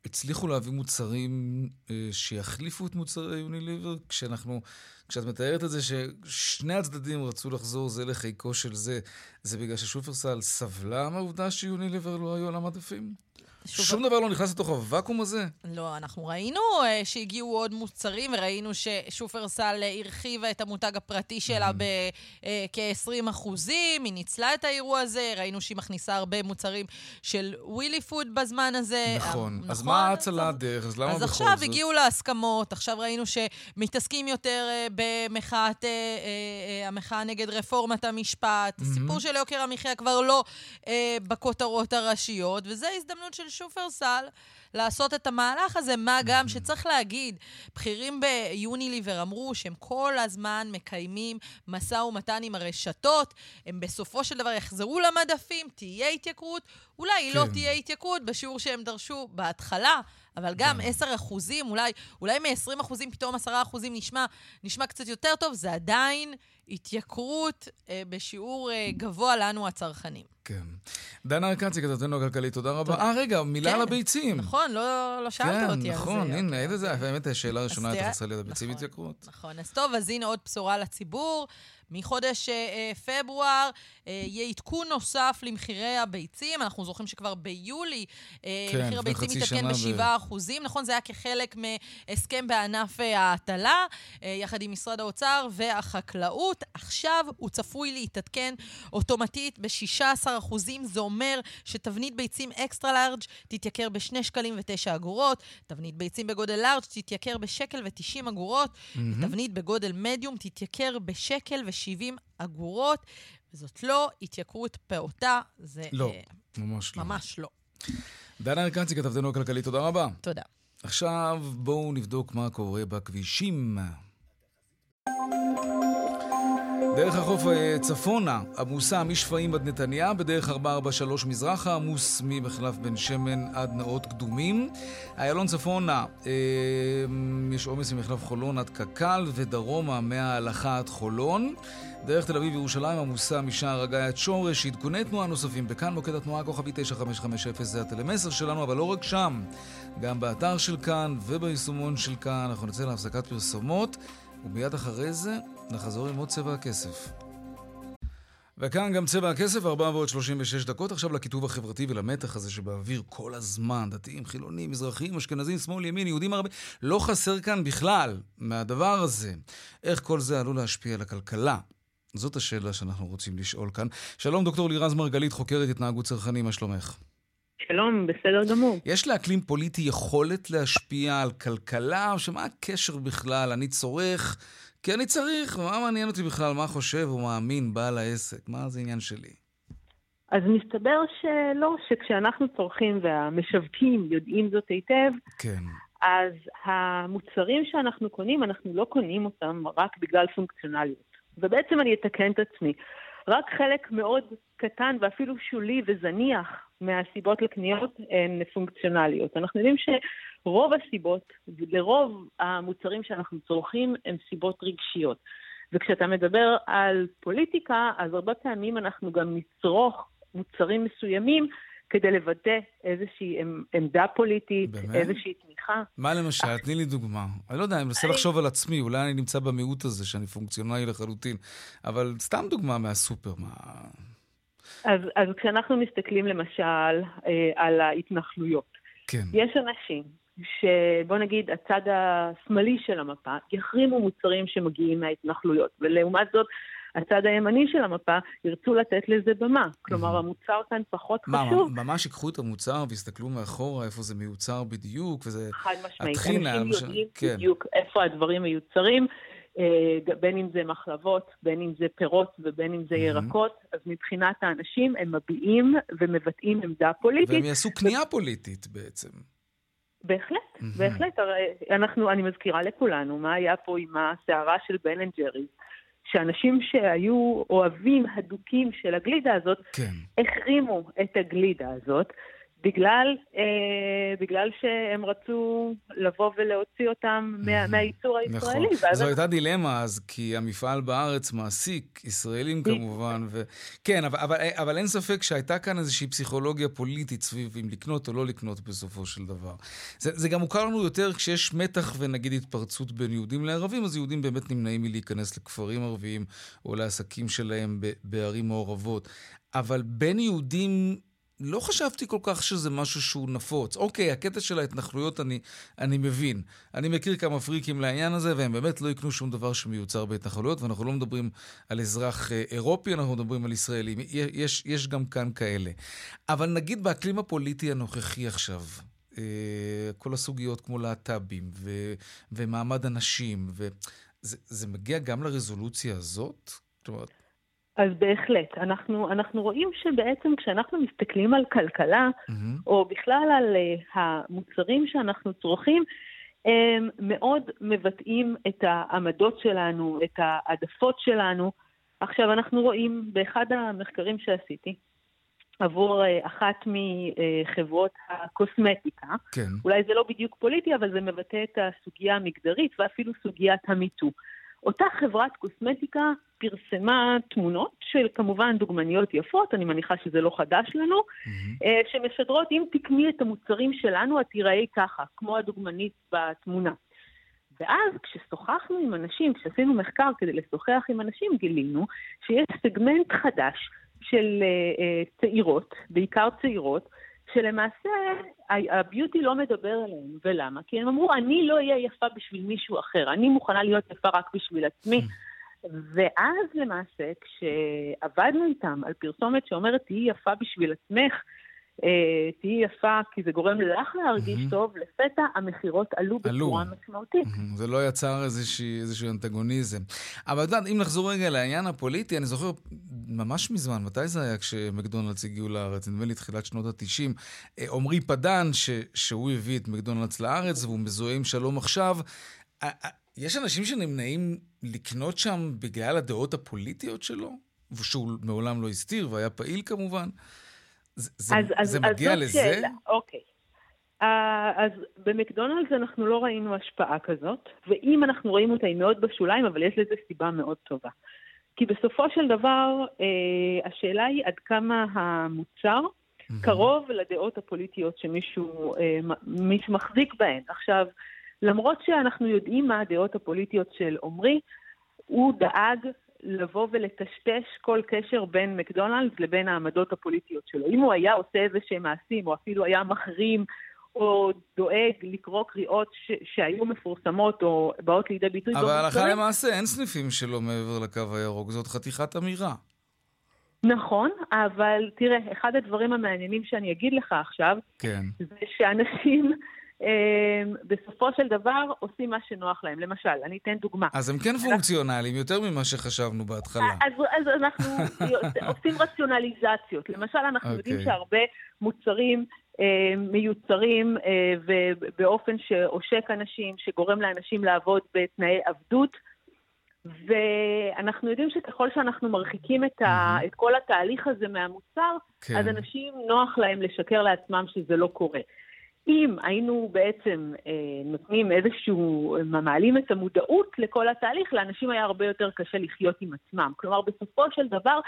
הצליחו להביא מוצרים אה, שיחליפו את מוצרי יוניליבר, כשאנחנו, כשאת מתארת את זה ששני הצדדים רצו לחזור זה לחיקו של זה, זה בגלל ששופרסל סבלה מהעובדה שיוניליבר לא היו על המדפים? שוב... שום דבר לא נכנס לתוך הוואקום הזה? לא, אנחנו ראינו uh, שהגיעו עוד מוצרים, וראינו ששופרסל uh, הרחיבה את המותג הפרטי שלה mm-hmm. בכ-20 uh, אחוזים, היא ניצלה את האירוע הזה, ראינו שהיא מכניסה הרבה מוצרים של ווילי פוד בזמן הזה. נכון, נכון אז מה ההצלה הדרך? אז למה בכל זאת? אז עכשיו הגיעו להסכמות, עכשיו ראינו שמתעסקים יותר uh, במחאת, uh, uh, המחאה נגד רפורמת המשפט, mm-hmm. הסיפור של יוקר המחיה כבר לא uh, בכותרות הראשיות, וזו הזדמנות של שופרסל לעשות את המהלך הזה, מה גם שצריך להגיד, בכירים ביוניליבר אמרו שהם כל הזמן מקיימים משא ומתן עם הרשתות, הם בסופו של דבר יחזרו למדפים, תהיה התייקרות, אולי לא כן. לא תהיה התייקרות בשיעור שהם דרשו בהתחלה, אבל גם 10 כן. אחוזים, אולי, אולי מ-20 אחוזים פתאום 10 אחוזים נשמע, נשמע קצת יותר טוב, זה עדיין התייקרות אה, בשיעור אה, גבוה לנו הצרכנים. כן. דנה ארקצי, כתבתנו הכלכלית, תודה רבה. אה, רגע, מילה כן, על הביצים. נכון, לא, לא שאלת כן, אותי נכון, על זה. כן, נכון, הנה, איזה זה, באמת, השאלה הראשונה הייתה חסרה לי, הביצים נכון, התייקרות. נכון, אז טוב, אז הנה עוד בשורה לציבור. מחודש אה, אה, פברואר אה, יהיה עדכון נוסף למחירי הביצים. אנחנו זוכרים שכבר ביולי אה, כן, מחיר הביצים מתעדכן ב-7%. ב- נכון, זה היה כחלק מהסכם בענף אה, ההטלה, אה, יחד עם משרד האוצר והחקלאות. עכשיו הוא צפוי להתעדכן אוטומטית ב-16%. זה אומר שתבנית ביצים אקסטרה לארג' תתייקר ב-2 שקלים ו-9 אגורות, תבנית ביצים בגודל לארג' תתייקר בשקל ו-90 אגורות, mm-hmm. תבנית בגודל מדיום תתייקר בשקל ו 70 אגורות, וזאת לא התייקרות פעוטה, זה... לא, uh, ממש לא. ממש לא. דנה ארקנצי, כתבתנו הכלכלית, תודה רבה. תודה. עכשיו בואו נבדוק מה קורה בכבישים. דרך החוף אה, צפונה, עמוסה משפעים עד נתניה, בדרך 443 מזרחה, עמוס ממחלף בן שמן עד נאות קדומים. איילון צפונה, אה, יש עומס ממחלף חולון עד קק"ל, ודרומה מההלכה עד חולון. דרך תל אביב וירושלים עמוסה משער הגיא עד שורש, עדכוני תנועה נוספים. בכאן מוקד התנועה כוכבי 9550 זה הטלמסר שלנו, אבל לא רק שם. גם באתר של כאן וביישומון של כאן. אנחנו נצא להפסקת פרסומות, ומיד אחרי זה נחזור עם עוד צבע הכסף. וכאן גם צבע הכסף, 4 ועוד 36 דקות. עכשיו לכיתוב החברתי ולמתח הזה שבאוויר כל הזמן, דתיים, חילונים, מזרחים, אשכנזים, שמאל, ימין, יהודים ערבים. לא חסר כאן בכלל מהדבר הזה. איך כל זה עלול להשפיע על הכלכלה? זאת השאלה שאנחנו רוצים לשאול כאן. שלום, דוקטור לירז מרגלית, חוקרת התנהגות צרכנים, מה שלומך? שלום, בסדר גמור. יש לאקלים פוליטי יכולת להשפיע על כלכלה, שמה הקשר בכלל? אני צורך כי אני צריך, מה מעניין אותי בכלל מה חושב או מאמין בעל העסק? מה זה עניין שלי? אז מסתבר שלא, שכשאנחנו צורכים והמשווקים יודעים זאת היטב, כן. אז המוצרים שאנחנו קונים, אנחנו לא קונים אותם רק בגלל פונקציונליות. ובעצם אני אתקן את עצמי. רק חלק מאוד קטן ואפילו שולי וזניח מהסיבות לקניות הן פונקציונליות. אנחנו יודעים שרוב הסיבות, לרוב המוצרים שאנחנו צורכים, הן סיבות רגשיות. וכשאתה מדבר על פוליטיקה, אז הרבה פעמים אנחנו גם נצרוך מוצרים מסוימים כדי לבטא איזושהי עמדה פוליטית, באמת? איזושהי תמיכה. מה למשל? תני לי דוגמה. אני לא יודע, אני מנסה לחשוב על עצמי, אולי אני נמצא במיעוט הזה, שאני פונקציונלי לחלוטין, אבל סתם דוגמה מהסופר, מה... אז, אז כשאנחנו מסתכלים למשל אה, על ההתנחלויות, כן. יש אנשים שבוא נגיד הצד השמאלי של המפה יחרימו מוצרים שמגיעים מההתנחלויות, ולעומת זאת הצד הימני של המפה ירצו לתת לזה במה. כלומר, המוצר כאן פחות מה, חשוב. מה, ממש ייקחו את המוצר ויסתכלו מאחורה איפה זה מיוצר בדיוק, וזה... חד משמעית. אנשים למשל... יודעים כן. בדיוק איפה הדברים מיוצרים. אה, בין אם זה מחלבות, בין אם זה פירות ובין אם זה ירקות, אז מבחינת האנשים הם מביעים ומבטאים עמדה פוליטית. והם יעשו קנייה פוליטית בעצם. בהחלט, בהחלט. הרי אנחנו, אני מזכירה לכולנו מה היה פה עם הסערה של בן אנד ג'רי. שאנשים שהיו אוהבים הדוקים של הגלידה הזאת, כן. החרימו את הגלידה הזאת, בגלל, אה, בגלל שהם רצו לבוא ולהוציא אותם מה, מהייצור הישראלי. נכון. זו הייתה דילמה אז, כי המפעל בארץ מעסיק ישראלים כמובן, ו... כן, אבל, אבל, אבל אין ספק שהייתה כאן איזושהי פסיכולוגיה פוליטית סביב אם לקנות או לא לקנות בסופו של דבר. זה, זה גם מוכר לנו יותר כשיש מתח ונגיד התפרצות בין יהודים לערבים, אז יהודים באמת נמנעים מלהיכנס לכפרים ערביים או לעסקים שלהם בערים מעורבות. אבל בין יהודים לא חשבתי כל כך שזה משהו שהוא נפוץ. אוקיי, הקטע של ההתנחלויות אני, אני מבין. אני מכיר כמה פריקים לעניין הזה, והם באמת לא יקנו שום דבר שמיוצר בהתנחלויות, ואנחנו לא מדברים על אזרח אה, אירופי, אנחנו מדברים על ישראלים. יש, יש גם כאן כאלה. אבל נגיד באקלים הפוליטי הנוכחי עכשיו, אה, כל הסוגיות כמו להט"בים ומעמד הנשים, וזה מגיע גם לרזולוציה הזאת? זאת אומרת, אז בהחלט. אנחנו, אנחנו רואים שבעצם כשאנחנו מסתכלים על כלכלה, mm-hmm. או בכלל על uh, המוצרים שאנחנו צורכים, הם מאוד מבטאים את העמדות שלנו, את העדפות שלנו. עכשיו, אנחנו רואים באחד המחקרים שעשיתי, עבור uh, אחת מחברות הקוסמטיקה, כן. אולי זה לא בדיוק פוליטי, אבל זה מבטא את הסוגיה המגדרית ואפילו סוגיית המיטו. אותה חברת קוסמטיקה פרסמה תמונות של כמובן דוגמניות יפות, אני מניחה שזה לא חדש לנו, mm-hmm. שמשדרות אם תקני את המוצרים שלנו את תיראי ככה, כמו הדוגמנית בתמונה. ואז כששוחחנו עם אנשים, כשעשינו מחקר כדי לשוחח עם אנשים, גילינו שיש סגמנט חדש של uh, צעירות, בעיקר צעירות, שלמעשה הביוטי לא מדבר עליהם. ולמה? כי הם אמרו, אני לא אהיה יפה בשביל מישהו אחר, אני מוכנה להיות יפה רק בשביל עצמי. ואז למעשה, כשעבדנו איתם על פרסומת שאומרת, תהיי יפה בשביל עצמך, תהיי יפה כי זה גורם לך להרגיש mm-hmm. טוב, לפתע המכירות עלו בצורה משמעותית. Mm-hmm. זה לא יצר איזושהי, איזשהו אנטגוניזם. אבל את יודעת, אם נחזור רגע לעניין הפוליטי, אני זוכר ממש מזמן, מתי זה היה כשמקדונלדס הגיעו לארץ? נדמה לי תחילת שנות ה-90. אה, עמרי פדן, ש, שהוא הביא את מקדונלדס לארץ והוא מזוהה עם שלום עכשיו. יש אנשים שנמנעים לקנות שם בגלל הדעות הפוליטיות שלו? ושהוא מעולם לא הסתיר והיה פעיל כמובן. זה, אז, זה אז, מגיע אז לזה? שאלה, אוקיי. Uh, אז במקדונלדס אנחנו לא ראינו השפעה כזאת, ואם אנחנו רואים אותה היא מאוד בשוליים, אבל יש לזה סיבה מאוד טובה. כי בסופו של דבר, uh, השאלה היא עד כמה המוצר mm-hmm. קרוב לדעות הפוליטיות שמישהו uh, מחזיק בהן. עכשיו, למרות שאנחנו יודעים מה הדעות הפוליטיות של עמרי, הוא דאג לבוא ולטשטש כל קשר בין מקדונלדס לבין העמדות הפוליטיות שלו. אם הוא היה עושה איזה שהם מעשים, או אפילו היה מחרים, או דואג לקרוא קריאות ש- שהיו מפורסמות או באות לידי ביטוי אבל הלכה למעשה אין סניפים שלו מעבר לקו הירוק, זאת חתיכת אמירה. נכון, אבל תראה, אחד הדברים המעניינים שאני אגיד לך עכשיו, כן. זה שאנשים בסופו של דבר עושים מה שנוח להם. למשל, אני אתן דוגמה. אז הם כן פונקציונליים, יותר ממה שחשבנו בהתחלה. אז, אז אנחנו עושים רציונליזציות. למשל, אנחנו okay. יודעים אוקיי. שהרבה מוצרים אה, מיוצרים אה, ובאופן שעושק אנשים, שגורם לאנשים לעבוד בתנאי עבדות. ואנחנו יודעים שככל שאנחנו מרחיקים את, ה, את כל התהליך הזה מהמוצר, כן. אז אנשים נוח להם לשקר לעצמם שזה לא קורה. אם היינו בעצם אה, נותנים איזשהו, מעלים את המודעות לכל התהליך, לאנשים היה הרבה יותר קשה לחיות עם עצמם. כלומר, בסופו של דבר,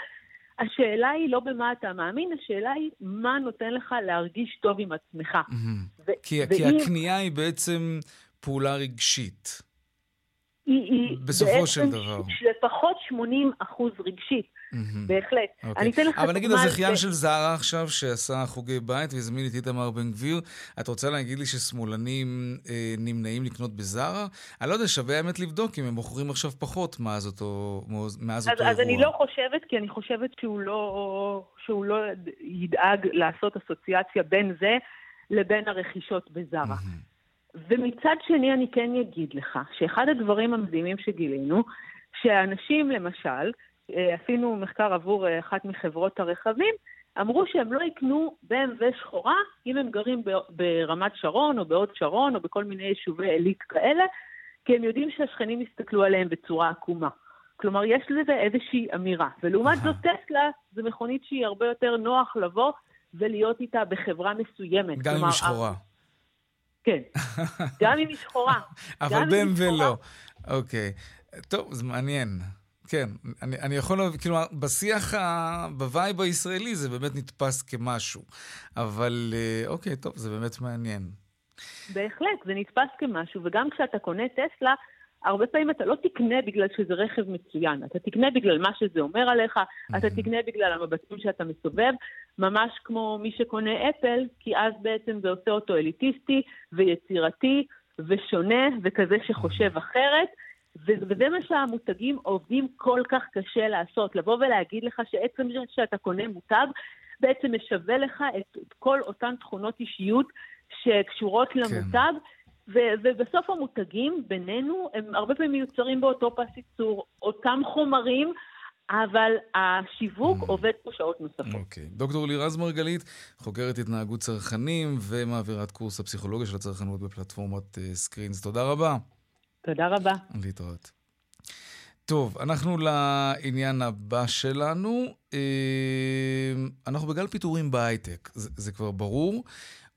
השאלה היא לא במה אתה מאמין, השאלה היא מה נותן לך להרגיש טוב עם עצמך. Mm-hmm. ו- כי, ואם... כי הקנייה היא בעצם פעולה רגשית. היא, היא בסופו של דבר. לפחות 80 אחוז רגשית. Mm-hmm. בהחלט. Okay. אוקיי. אני אתן לך... אבל נגיד הזכיין של זרה עכשיו, שעשה חוגי בית והזמין את איתמר בן גביר, את רוצה להגיד לי ששמאלנים אה, נמנעים לקנות בזרה? אני לא יודע, שווה האמת לבדוק אם הם מוכרים עכשיו פחות מאז אותו, מאז אותו אירוע. אז אני לא חושבת, כי אני חושבת שהוא לא, שהוא לא ידאג לעשות אסוציאציה בין זה לבין הרכישות בזרה. Mm-hmm. ומצד שני אני כן אגיד לך שאחד הדברים המדהימים שגילינו, שאנשים למשל, אה, עשינו מחקר עבור אה, אחת מחברות הרכבים, אמרו שהם לא יקנו BMW שחורה אם הם גרים ברמת שרון או בהוד שרון או בכל מיני יישובי עילית כאלה, כי הם יודעים שהשכנים יסתכלו עליהם בצורה עקומה. כלומר, יש לזה איזושהי אמירה. ולעומת זאת, טסלה זו מכונית שהיא הרבה יותר נוח לבוא ולהיות איתה בחברה מסוימת. גם אם היא שחורה. כן, גם אם היא שחורה. אבל בין ולא. אוקיי. טוב, זה מעניין. כן, אני, אני יכול, כאילו, בשיח, ה... בווייב הישראלי זה באמת נתפס כמשהו. אבל אה, אוקיי, טוב, זה באמת מעניין. בהחלט, זה נתפס כמשהו, וגם כשאתה קונה טסלה, הרבה פעמים אתה לא תקנה בגלל שזה רכב מצוין, אתה תקנה בגלל מה שזה אומר עליך, אממ-המ. אתה תקנה בגלל המבטים שאתה מסובב, ממש כמו מי שקונה אפל, כי אז בעצם זה עושה אותו אליטיסטי ויצירתי ושונה וכזה שחושב אחרת. וזה מה שהמותגים עובדים כל כך קשה לעשות, לבוא ולהגיד לך שעצם זה שאתה קונה מותג, בעצם משווה לך את כל אותן תכונות אישיות שקשורות כן. למותג. ו- ובסוף המותגים בינינו הם הרבה פעמים מיוצרים באותו פס ייצור, אותם חומרים, אבל השיווק mm. עובד פה שעות נוספות. אוקיי. Okay. דוקטור לירז מרגלית, חוקרת התנהגות צרכנים ומעבירת קורס הפסיכולוגיה של הצרכנות בפלטפורמת סקרינס. Uh, תודה רבה. תודה רבה. להתראות. טוב, אנחנו לעניין הבא שלנו. אה, אנחנו בגל פיטורים בהייטק, זה, זה כבר ברור.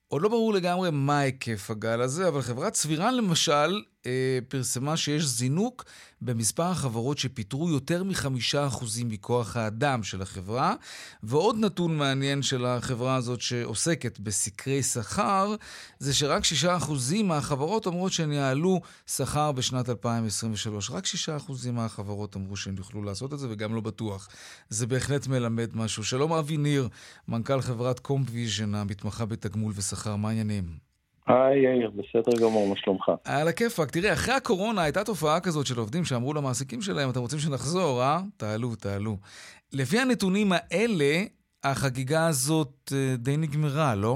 עוד לא ברור לגמרי מה היקף הגל הזה, אבל חברת סבירן למשל אה, פרסמה שיש זינוק במספר החברות שפיטרו יותר מחמישה אחוזים מכוח האדם של החברה. ועוד נתון מעניין של החברה הזאת שעוסקת בסקרי שכר, זה שרק שישה אחוזים מהחברות אומרות שהן יעלו שכר בשנת 2023. רק שישה אחוזים מהחברות אמרו שהן יוכלו לעשות את זה, וגם לא בטוח. זה בהחלט מלמד משהו. שלום אבי ניר, מנכ"ל חברת קומפוויז'ן, המתמחה בתגמול ושכר, מה העניינים? היי יאיר, בסדר גמור, מה שלומך? על הכיפאק. תראה, אחרי הקורונה הייתה תופעה כזאת של עובדים שאמרו למעסיקים שלהם, אתם רוצים שנחזור, אה? תעלו, תעלו. לפי הנתונים האלה, החגיגה הזאת אה, די נגמרה, לא?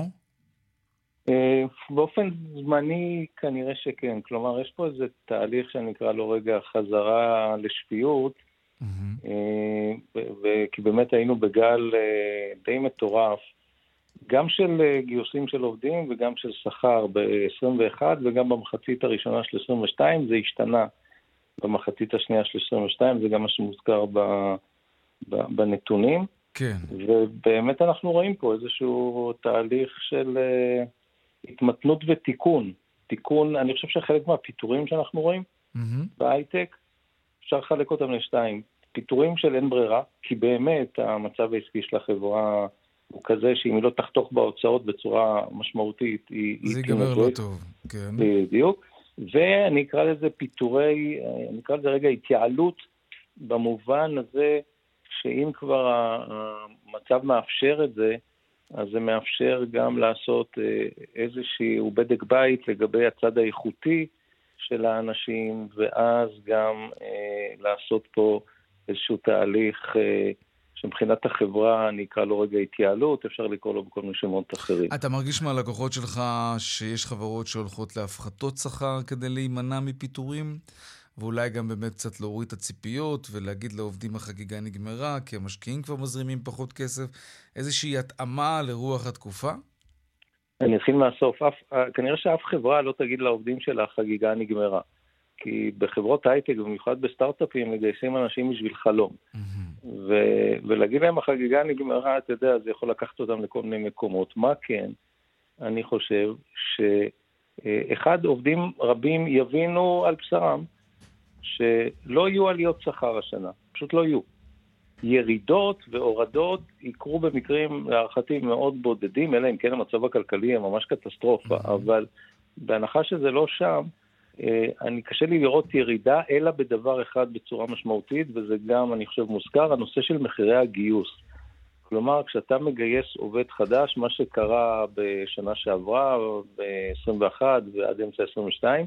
אה, באופן זמני כנראה שכן. כלומר, יש פה איזה תהליך שנקרא לו רגע חזרה לשפיות, כי באמת היינו בגל די מטורף. גם של אה, גיוסים של עובדים וגם של שכר ב-21 וגם במחצית הראשונה של 22, זה השתנה במחצית השנייה של 22, זה גם מה שמוזכר ב, ב, בנתונים. כן. ובאמת אנחנו רואים פה איזשהו תהליך של uh, התמתנות ותיקון. תיקון, אני חושב שחלק מהפיטורים שאנחנו רואים mm-hmm. בהייטק, אפשר לחלק אותם לשתיים. פיטורים של אין ברירה, כי באמת המצב העסקי של החברה הוא כזה שאם היא לא תחתוך בהוצאות בצורה משמעותית, היא... זה ייגמר לא טוב, כן. בדיוק. ואני אקרא לזה פיטורי, אני אקרא לזה רגע התייעלות, במובן הזה שאם כבר המצב מאפשר את זה, אז זה מאפשר גם לעשות אה, איזשהו בדק בית לגבי הצד האיכותי של האנשים, ואז גם אה, לעשות פה איזשהו תהליך אה, שמבחינת החברה, אני אקרא לו רגע התייעלות, אפשר לקרוא לו בכל מיני שמות אחרים. אתה מרגיש מהלקוחות שלך שיש חברות שהולכות להפחתות שכר כדי להימנע מפיטורים? ואולי גם באמת קצת להוריד את הציפיות ולהגיד לעובדים החגיגה נגמרה, כי המשקיעים כבר מזרימים פחות כסף, איזושהי התאמה לרוח התקופה? אני אתחיל מהסוף. אף, כנראה שאף חברה לא תגיד לעובדים שלה החגיגה נגמרה. כי בחברות הייטק, במיוחד בסטארט-אפים, מגייסים אנשים בשביל חלום. Mm-hmm. ו- ולהגיד להם החגיגה נגמרה, אתה יודע, זה יכול לקחת אותם לכל מיני מקומות. מה כן? אני חושב שאחד, עובדים רבים יבינו על בשרם שלא יהיו עליות שכר השנה, פשוט לא יהיו. ירידות והורדות יקרו במקרים, להערכתי, מאוד בודדים, אלא אם כן המצב הכלכלי יהיה ממש קטסטרופה, mm-hmm. אבל בהנחה שזה לא שם, אני קשה לי לראות ירידה, אלא בדבר אחד בצורה משמעותית, וזה גם, אני חושב, מוזכר, הנושא של מחירי הגיוס. כלומר, כשאתה מגייס עובד חדש, מה שקרה בשנה שעברה, ב-21 ועד אמצע 22,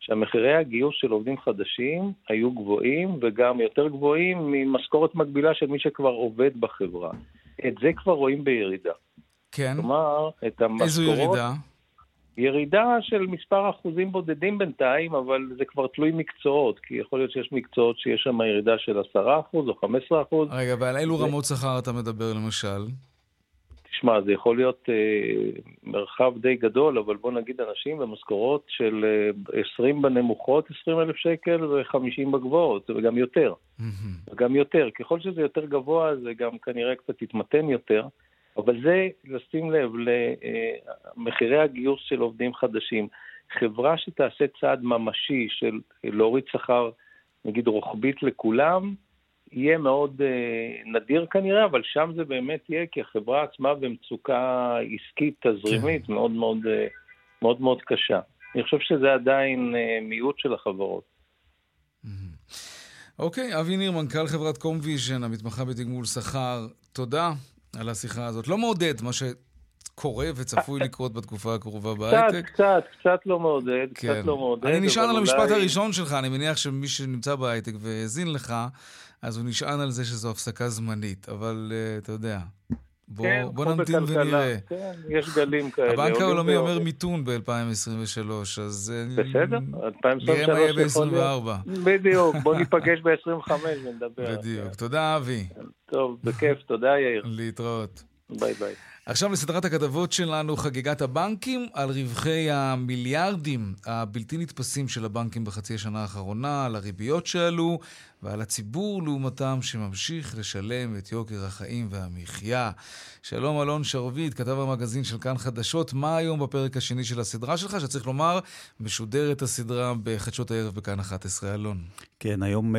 שהמחירי הגיוס של עובדים חדשים היו גבוהים, וגם יותר גבוהים ממשכורת מקבילה של מי שכבר עובד בחברה. את זה כבר רואים בירידה. כן. כלומר, את המשכורות... איזו ירידה? ירידה של מספר אחוזים בודדים בינתיים, אבל זה כבר תלוי מקצועות, כי יכול להיות שיש מקצועות שיש שם ירידה של 10% או 15%. רגע, ועל אילו ו... רמות שכר אתה מדבר למשל? תשמע, זה יכול להיות אה, מרחב די גדול, אבל בוא נגיד אנשים במשכורות של אה, 20 בנמוכות, 20 אלף שקל, ו-50 בגבוהות, וגם יותר. וגם יותר. ככל שזה יותר גבוה, זה גם כנראה קצת יתמתן יותר. אבל זה לשים לב למחירי הגיוס של עובדים חדשים. חברה שתעשה צעד ממשי של להוריד שכר, נגיד רוחבית לכולם, יהיה מאוד אה, נדיר כנראה, אבל שם זה באמת יהיה, כי החברה עצמה במצוקה עסקית תזרימית כן. מאוד מאוד, אה, מאוד מאוד קשה. אני חושב שזה עדיין אה, מיעוט של החברות. אוקיי, אוקיי, אבי ניר, מנכ"ל חברת קומפוויז'ן, המתמחה בתגמול שכר, תודה על השיחה הזאת. לא מעודד מה שקורה וצפוי לקרות בתקופה הקרובה בהייטק. קצת, קצת, קצת לא מעודד, כן. קצת לא מעודד. אני נשאר על המשפט אולי... הראשון שלך, אני מניח שמי שנמצא בהייטק והאזין לך, אז הוא נשען על זה שזו הפסקה זמנית, אבל uh, אתה יודע, בוא, כן, בוא נמתין ונראה. כן, יש גלים כאלה. הבנק העולמי אומר מיתון ב-2023, אז... אה, בסדר, 2023 יכול להיות. בדיוק, בוא ניפגש ב-25 ונדבר. בדיוק. תודה, אבי. טוב, בכיף, תודה, יאיר. להתראות. ביי ביי. עכשיו לסדרת הכתבות שלנו, חגיגת הבנקים, על רווחי המיליארדים הבלתי נתפסים של הבנקים בחצי השנה האחרונה, על הריביות שעלו ועל הציבור לעומתם שממשיך לשלם את יוקר החיים והמחיה. שלום אלון שרביט, כתב המגזין של כאן חדשות, מה היום בפרק השני של הסדרה שלך, שצריך לומר, משודרת הסדרה בחדשות הערב בכאן 11, אלון. כן, היום uh,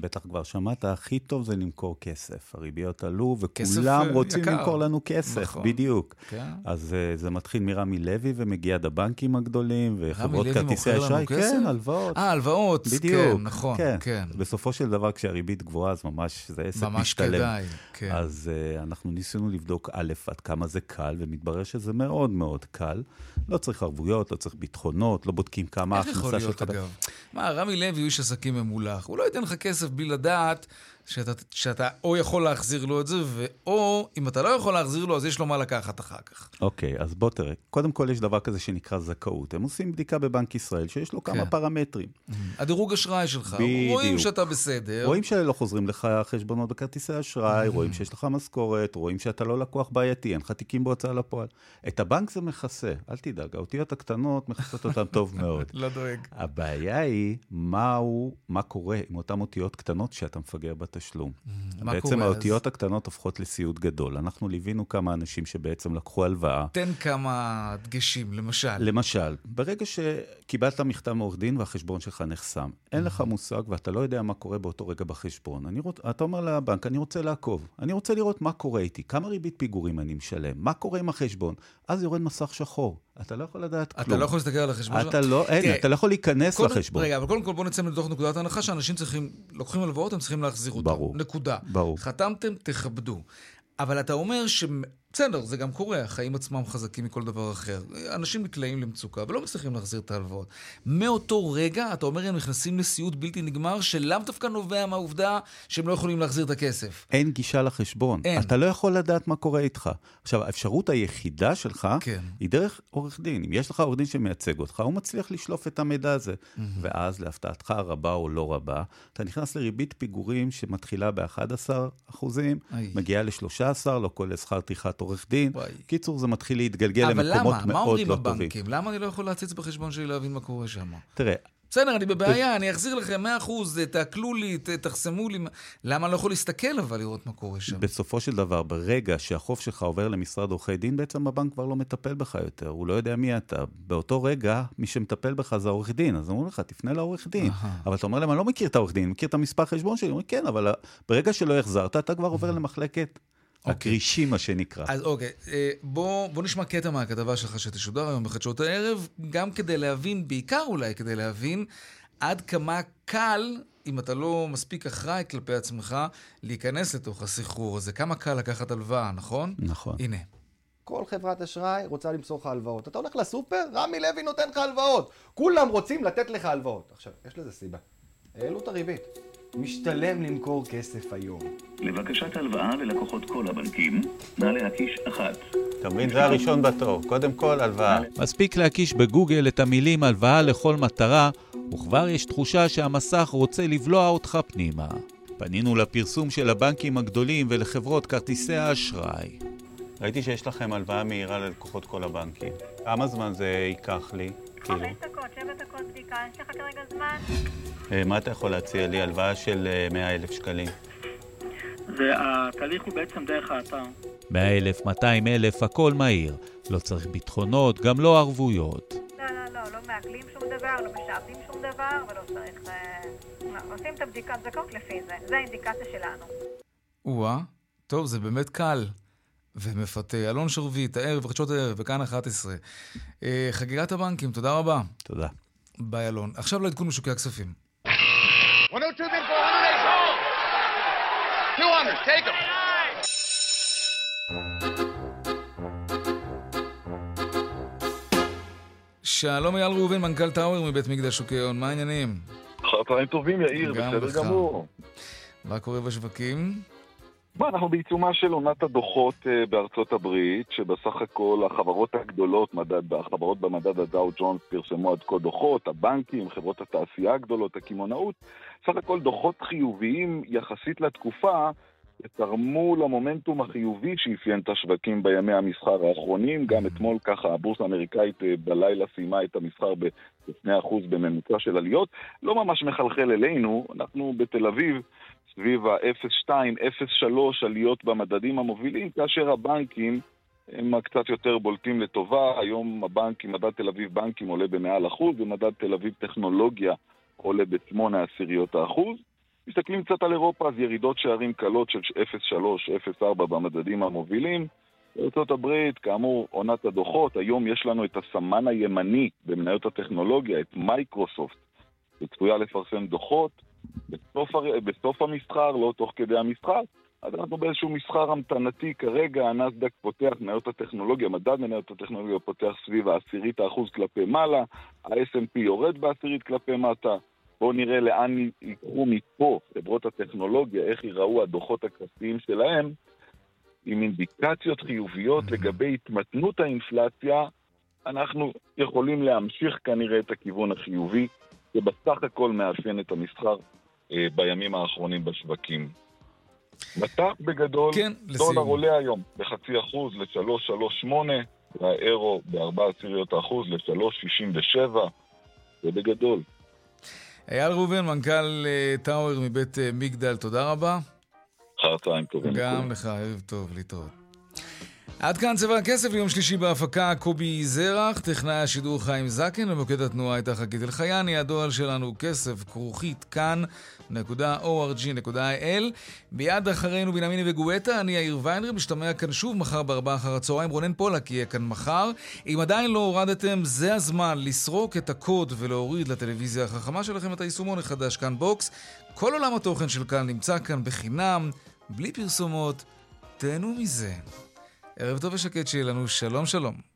בטח כבר שמעת, הכי טוב זה למכור כסף. הריביות עלו וכולם אה, רוצים יקר. למכור לנו כסף, נכון. בדיוק. כן. אז uh, זה מתחיל מרמי לוי ומגיע עד הבנקים הגדולים וחברות כרטיסי אשראי. כן, הלוואות. אה, הלוואות, בדיוק. כן, נכון, כן. כן. בסופו של דבר, כשהריבית גבוהה, אז ממש זה עסק משתלם. ממש כדאי, כן. אז uh, אנחנו ניסינו לבדוק, א', עד כמה זה קל, ומתברר שזה מאוד מאוד קל. לא צריך ערבויות, לא צריך ביטחונות, לא בודקים כמה ההכנסה שלך. איך יכול להיות, אגב? מה, רמי לוי הוא איש עסקים ממולח. הוא לא ייתן לך כסף בלי לדעת שאתה, שאתה או יכול להחזיר לו את זה, ואו אם אתה לא יכול להחזיר לו, אז יש לו מה לקחת אחר כך. אוקיי, okay, אז בוא תראה. קודם כל יש דבר כזה שנקרא זכאות. הם עושים בדיקה בבנק ישראל שיש לו כמה כן. פרמטרים. Mm-hmm. הדירוג אשראי שלך, בדיוק. רואים שאתה בסדר. רואים שלא חוזרים לך חשבונות בכרטיסי אשראי, mm-hmm. רואים שיש לך משכורת, רואים שאתה לא לקוח בעייתי, אין לך תיקים בהוצאה לפועל. את הבנק זה מכסה, אל תדאג, האותיות הקטנות מכסות אותן טוב מאוד. לא דואג. הבעיה היא, מהו, מה קורה עם אותן אותיות קטנות שאתה מפגר בתשלום. Mm, בעצם האותיות אז... הקטנות הופכות לסיוט גדול. אנחנו ליווינו כמה אנשים שבעצם לקחו הלוואה. תן כמה דגשים, למשל. למשל, ברגע שקיבלת מכתב מעורך דין והחשבון שלך נחסם, אין לך מושג ואתה לא יודע מה קורה באותו רגע בחשבון. אני רוצ... אתה אומר לבנק, אני רוצה לעקוב, אני רוצה לראות מה קורה איתי, כמה ריבית פיגורים אני משלם, מה קורה עם החשבון. אז יורד מסך שחור. אתה לא יכול לדעת כלום. אתה לא יכול להסתכל על החשבון שלך? אתה לא, אין, אתה לא יכול להיכנס קודם, לחשבון. רגע, אבל קודם כל בוא נצא מתוך נקודת ההנחה שאנשים צריכים, לוקחים הלוואות, הם צריכים להחזיר אותם. ברור. נקודה. ברור. חתמתם, תכבדו. אבל אתה אומר. בסדר, זה גם קורה, החיים עצמם חזקים מכל דבר אחר. אנשים נקלעים למצוקה ולא מצליחים להחזיר את ההלוואות. מאותו רגע, אתה אומר, הם נכנסים לסיוט בלתי נגמר, שלאו דווקא נובע מהעובדה שהם לא יכולים להחזיר את הכסף. אין גישה לחשבון. אין. אתה לא יכול לדעת מה קורה איתך. עכשיו, האפשרות היחידה שלך כן. היא דרך עורך דין. אם יש לך עורך דין שמייצג אותך, הוא מצליח לשלוף את המידע הזה. Mm-hmm. ואז, להפתעתך רבה או לא רבה, אתה נכנס לריבית פיגורים שמתחילה ב-11 אחוזים, מגיעה ל-13, לא כולל שכר טרחת עורך דין. וואי. קיצור, זה מתחיל להתגלגל למקומות מאוד לא טובים. אבל למה? מה אומרים הבנקים? למה אני לא יכול להציץ בחשבון שלי להבין מה קורה שם? תראה, בסדר, אני בבעיה, אני אחזיר לכם 100%, תעקלו לי, תחסמו לי. למה אני לא יכול להסתכל אבל לראות מה קורה שם? בסופו של דבר, ברגע שהחוב שלך עובר למשרד עורכי דין, בעצם הבנק כבר לא מטפל בך יותר, הוא לא יודע מי אתה. באותו רגע, מי שמטפל בך זה העורך דין, אז אומרים לך, תפנה לעורך דין. אבל אתה אומר להם, אני לא מכיר את העורך דין, אני מכיר את המספר חשבון שלי. אומרים, כן, אבל ברגע שלא החזרת, אתה כבר עובר למחלקת אוקיי. הכרישים, מה שנקרא. אז אוקיי, אה, בוא, בוא נשמע קטע מהכתבה שלך שתשודר היום בחדשות הערב, גם כדי להבין, בעיקר אולי כדי להבין, עד כמה קל, אם אתה לא מספיק אחראי כלפי עצמך, להיכנס לתוך הסחרור הזה. כמה קל לקחת הלוואה, נכון? נכון. הנה. כל חברת אשראי רוצה למסור לך הלוואות. אתה הולך לסופר, רמי לוי נותן לך הלוואות. כולם רוצים לתת לך הלוואות. עכשיו, יש לזה סיבה. העלו את הריבית. משתלם למכור כסף היום. לבקשת הלוואה ללקוחות כל הבנקים, נא להקיש אחת. אתה מבין? זה הראשון בתור. קודם כל, הלוואה. מספיק להקיש בגוגל את המילים הלוואה לכל מטרה, וכבר יש תחושה שהמסך רוצה לבלוע אותך פנימה. פנינו לפרסום של הבנקים הגדולים ולחברות כרטיסי האשראי. ראיתי שיש לכם הלוואה מהירה ללקוחות כל הבנקים. כמה זמן זה ייקח לי? כאילו. חמש דקות, שבע דקות בדיקה, יש לך כרגע זמן? אה, מה אתה יכול להציע לי? הלוואה של 100 אה, אלף שקלים. והתהליך הוא בעצם דרך האתר. 100 אלף, 200 אלף, הכל מהיר. לא צריך ביטחונות, גם לא ערבויות. לא, לא, לא, לא מעגלים שום דבר, לא משעבדים שום דבר, ולא צריך... אה, לא, עושים את הבדיקת זכאות לפי זה. זה האינדיקציה שלנו. או-אה, טוב, זה באמת קל. ומפתה. אלון שרביט, הערב, חדשות הערב, וכאן 11. אה, חגיגת הבנקים, תודה רבה. תודה. ביי, אלון. עכשיו לעדכון בשוקי הכספים. 200, take them. שלום אייל ראובן, מנכ"ל טאוור מבית מקדש שוקי הון, מה העניינים? אחר צהריים טובים, יאיר, בסדר גמור. מה קורה בשווקים? מה, אנחנו בעיצומה של עונת הדוחות uh, בארצות הברית, שבסך הכל החברות הגדולות, מדד, החברות במדד הדאו ג'ונס פרסמו עד כה דוחות, הבנקים, חברות התעשייה הגדולות, הקמעונאות, סך הכל דוחות חיוביים יחסית לתקופה, תרמו למומנטום החיובי שאפיין את השווקים בימי המסחר האחרונים. גם אתמול ככה הבורסה האמריקאית אה, בלילה סיימה את המסחר ב-2% בממוצע של עליות. לא ממש מחלחל אלינו, אנחנו בתל אביב סביב ה-0.2, 0.3 עליות במדדים המובילים, כאשר הבנקים הם קצת יותר בולטים לטובה. היום הבנקים, מדד תל אביב בנקים עולה במעל אחוז, ומדד תל אביב טכנולוגיה עולה בשמונה עשיריות האחוז. מסתכלים קצת על אירופה, אז ירידות שערים קלות של 0.3, 0.4 במדדים המובילים. בארה"ב, כאמור, עונת הדוחות, היום יש לנו את הסמן הימני במניות הטכנולוגיה, את מייקרוסופט, שצפויה לפרסם דוחות בסוף. בסוף המסחר, לא תוך כדי המסחר. אז אנחנו באיזשהו מסחר המתנתי כרגע, הנסדק פותח, מניות הטכנולוגיה, מדד מניות הטכנולוגיה פותח סביב העשירית האחוז כלפי מעלה, ה-S&P יורד בעשירית כלפי מטה. בואו נראה לאן ייקחו מפה חברות הטכנולוגיה, איך ייראו הדוחות הכספיים שלהם, עם אינדיקציות חיוביות לגבי התמתנות האינפלציה, אנחנו יכולים להמשיך כנראה את הכיוון החיובי, שבסך הכל מאפיין את המסחר אה, בימים האחרונים בשווקים. מטח בגדול, כן, דולר עולה היום בחצי אחוז ל-3.38, והאירו בארבע עשיריות האחוז ל-3.67, זה בגדול. אייל ראובן, מנכ"ל אה, טאוור מבית אה, מגדל, תודה רבה. אחר צהריים טובים. גם לך, ערב טוב, להתראות. עד כאן צבע הכסף ליום שלישי בהפקה קובי זרח, טכנאי השידור חיים זקן, במוקד התנועה הייתה חגית אלחייני, הדואל שלנו כסף כרוכית kan.org.il. מיד אחרינו בנימיני וגואטה, אני יאיר ויינרב, נשתמע כאן שוב מחר בארבעה אחר הצהריים, רונן פולק יהיה כאן מחר. אם עדיין לא הורדתם, זה הזמן לסרוק את הקוד ולהוריד לטלוויזיה החכמה שלכם את היישומון החדש כאן בוקס. כל עולם התוכן של כאן נמצא כאן בחינם, בלי פרסומות. תהנו מזה. ערב טוב ושקט שיהיה לנו, שלום שלום.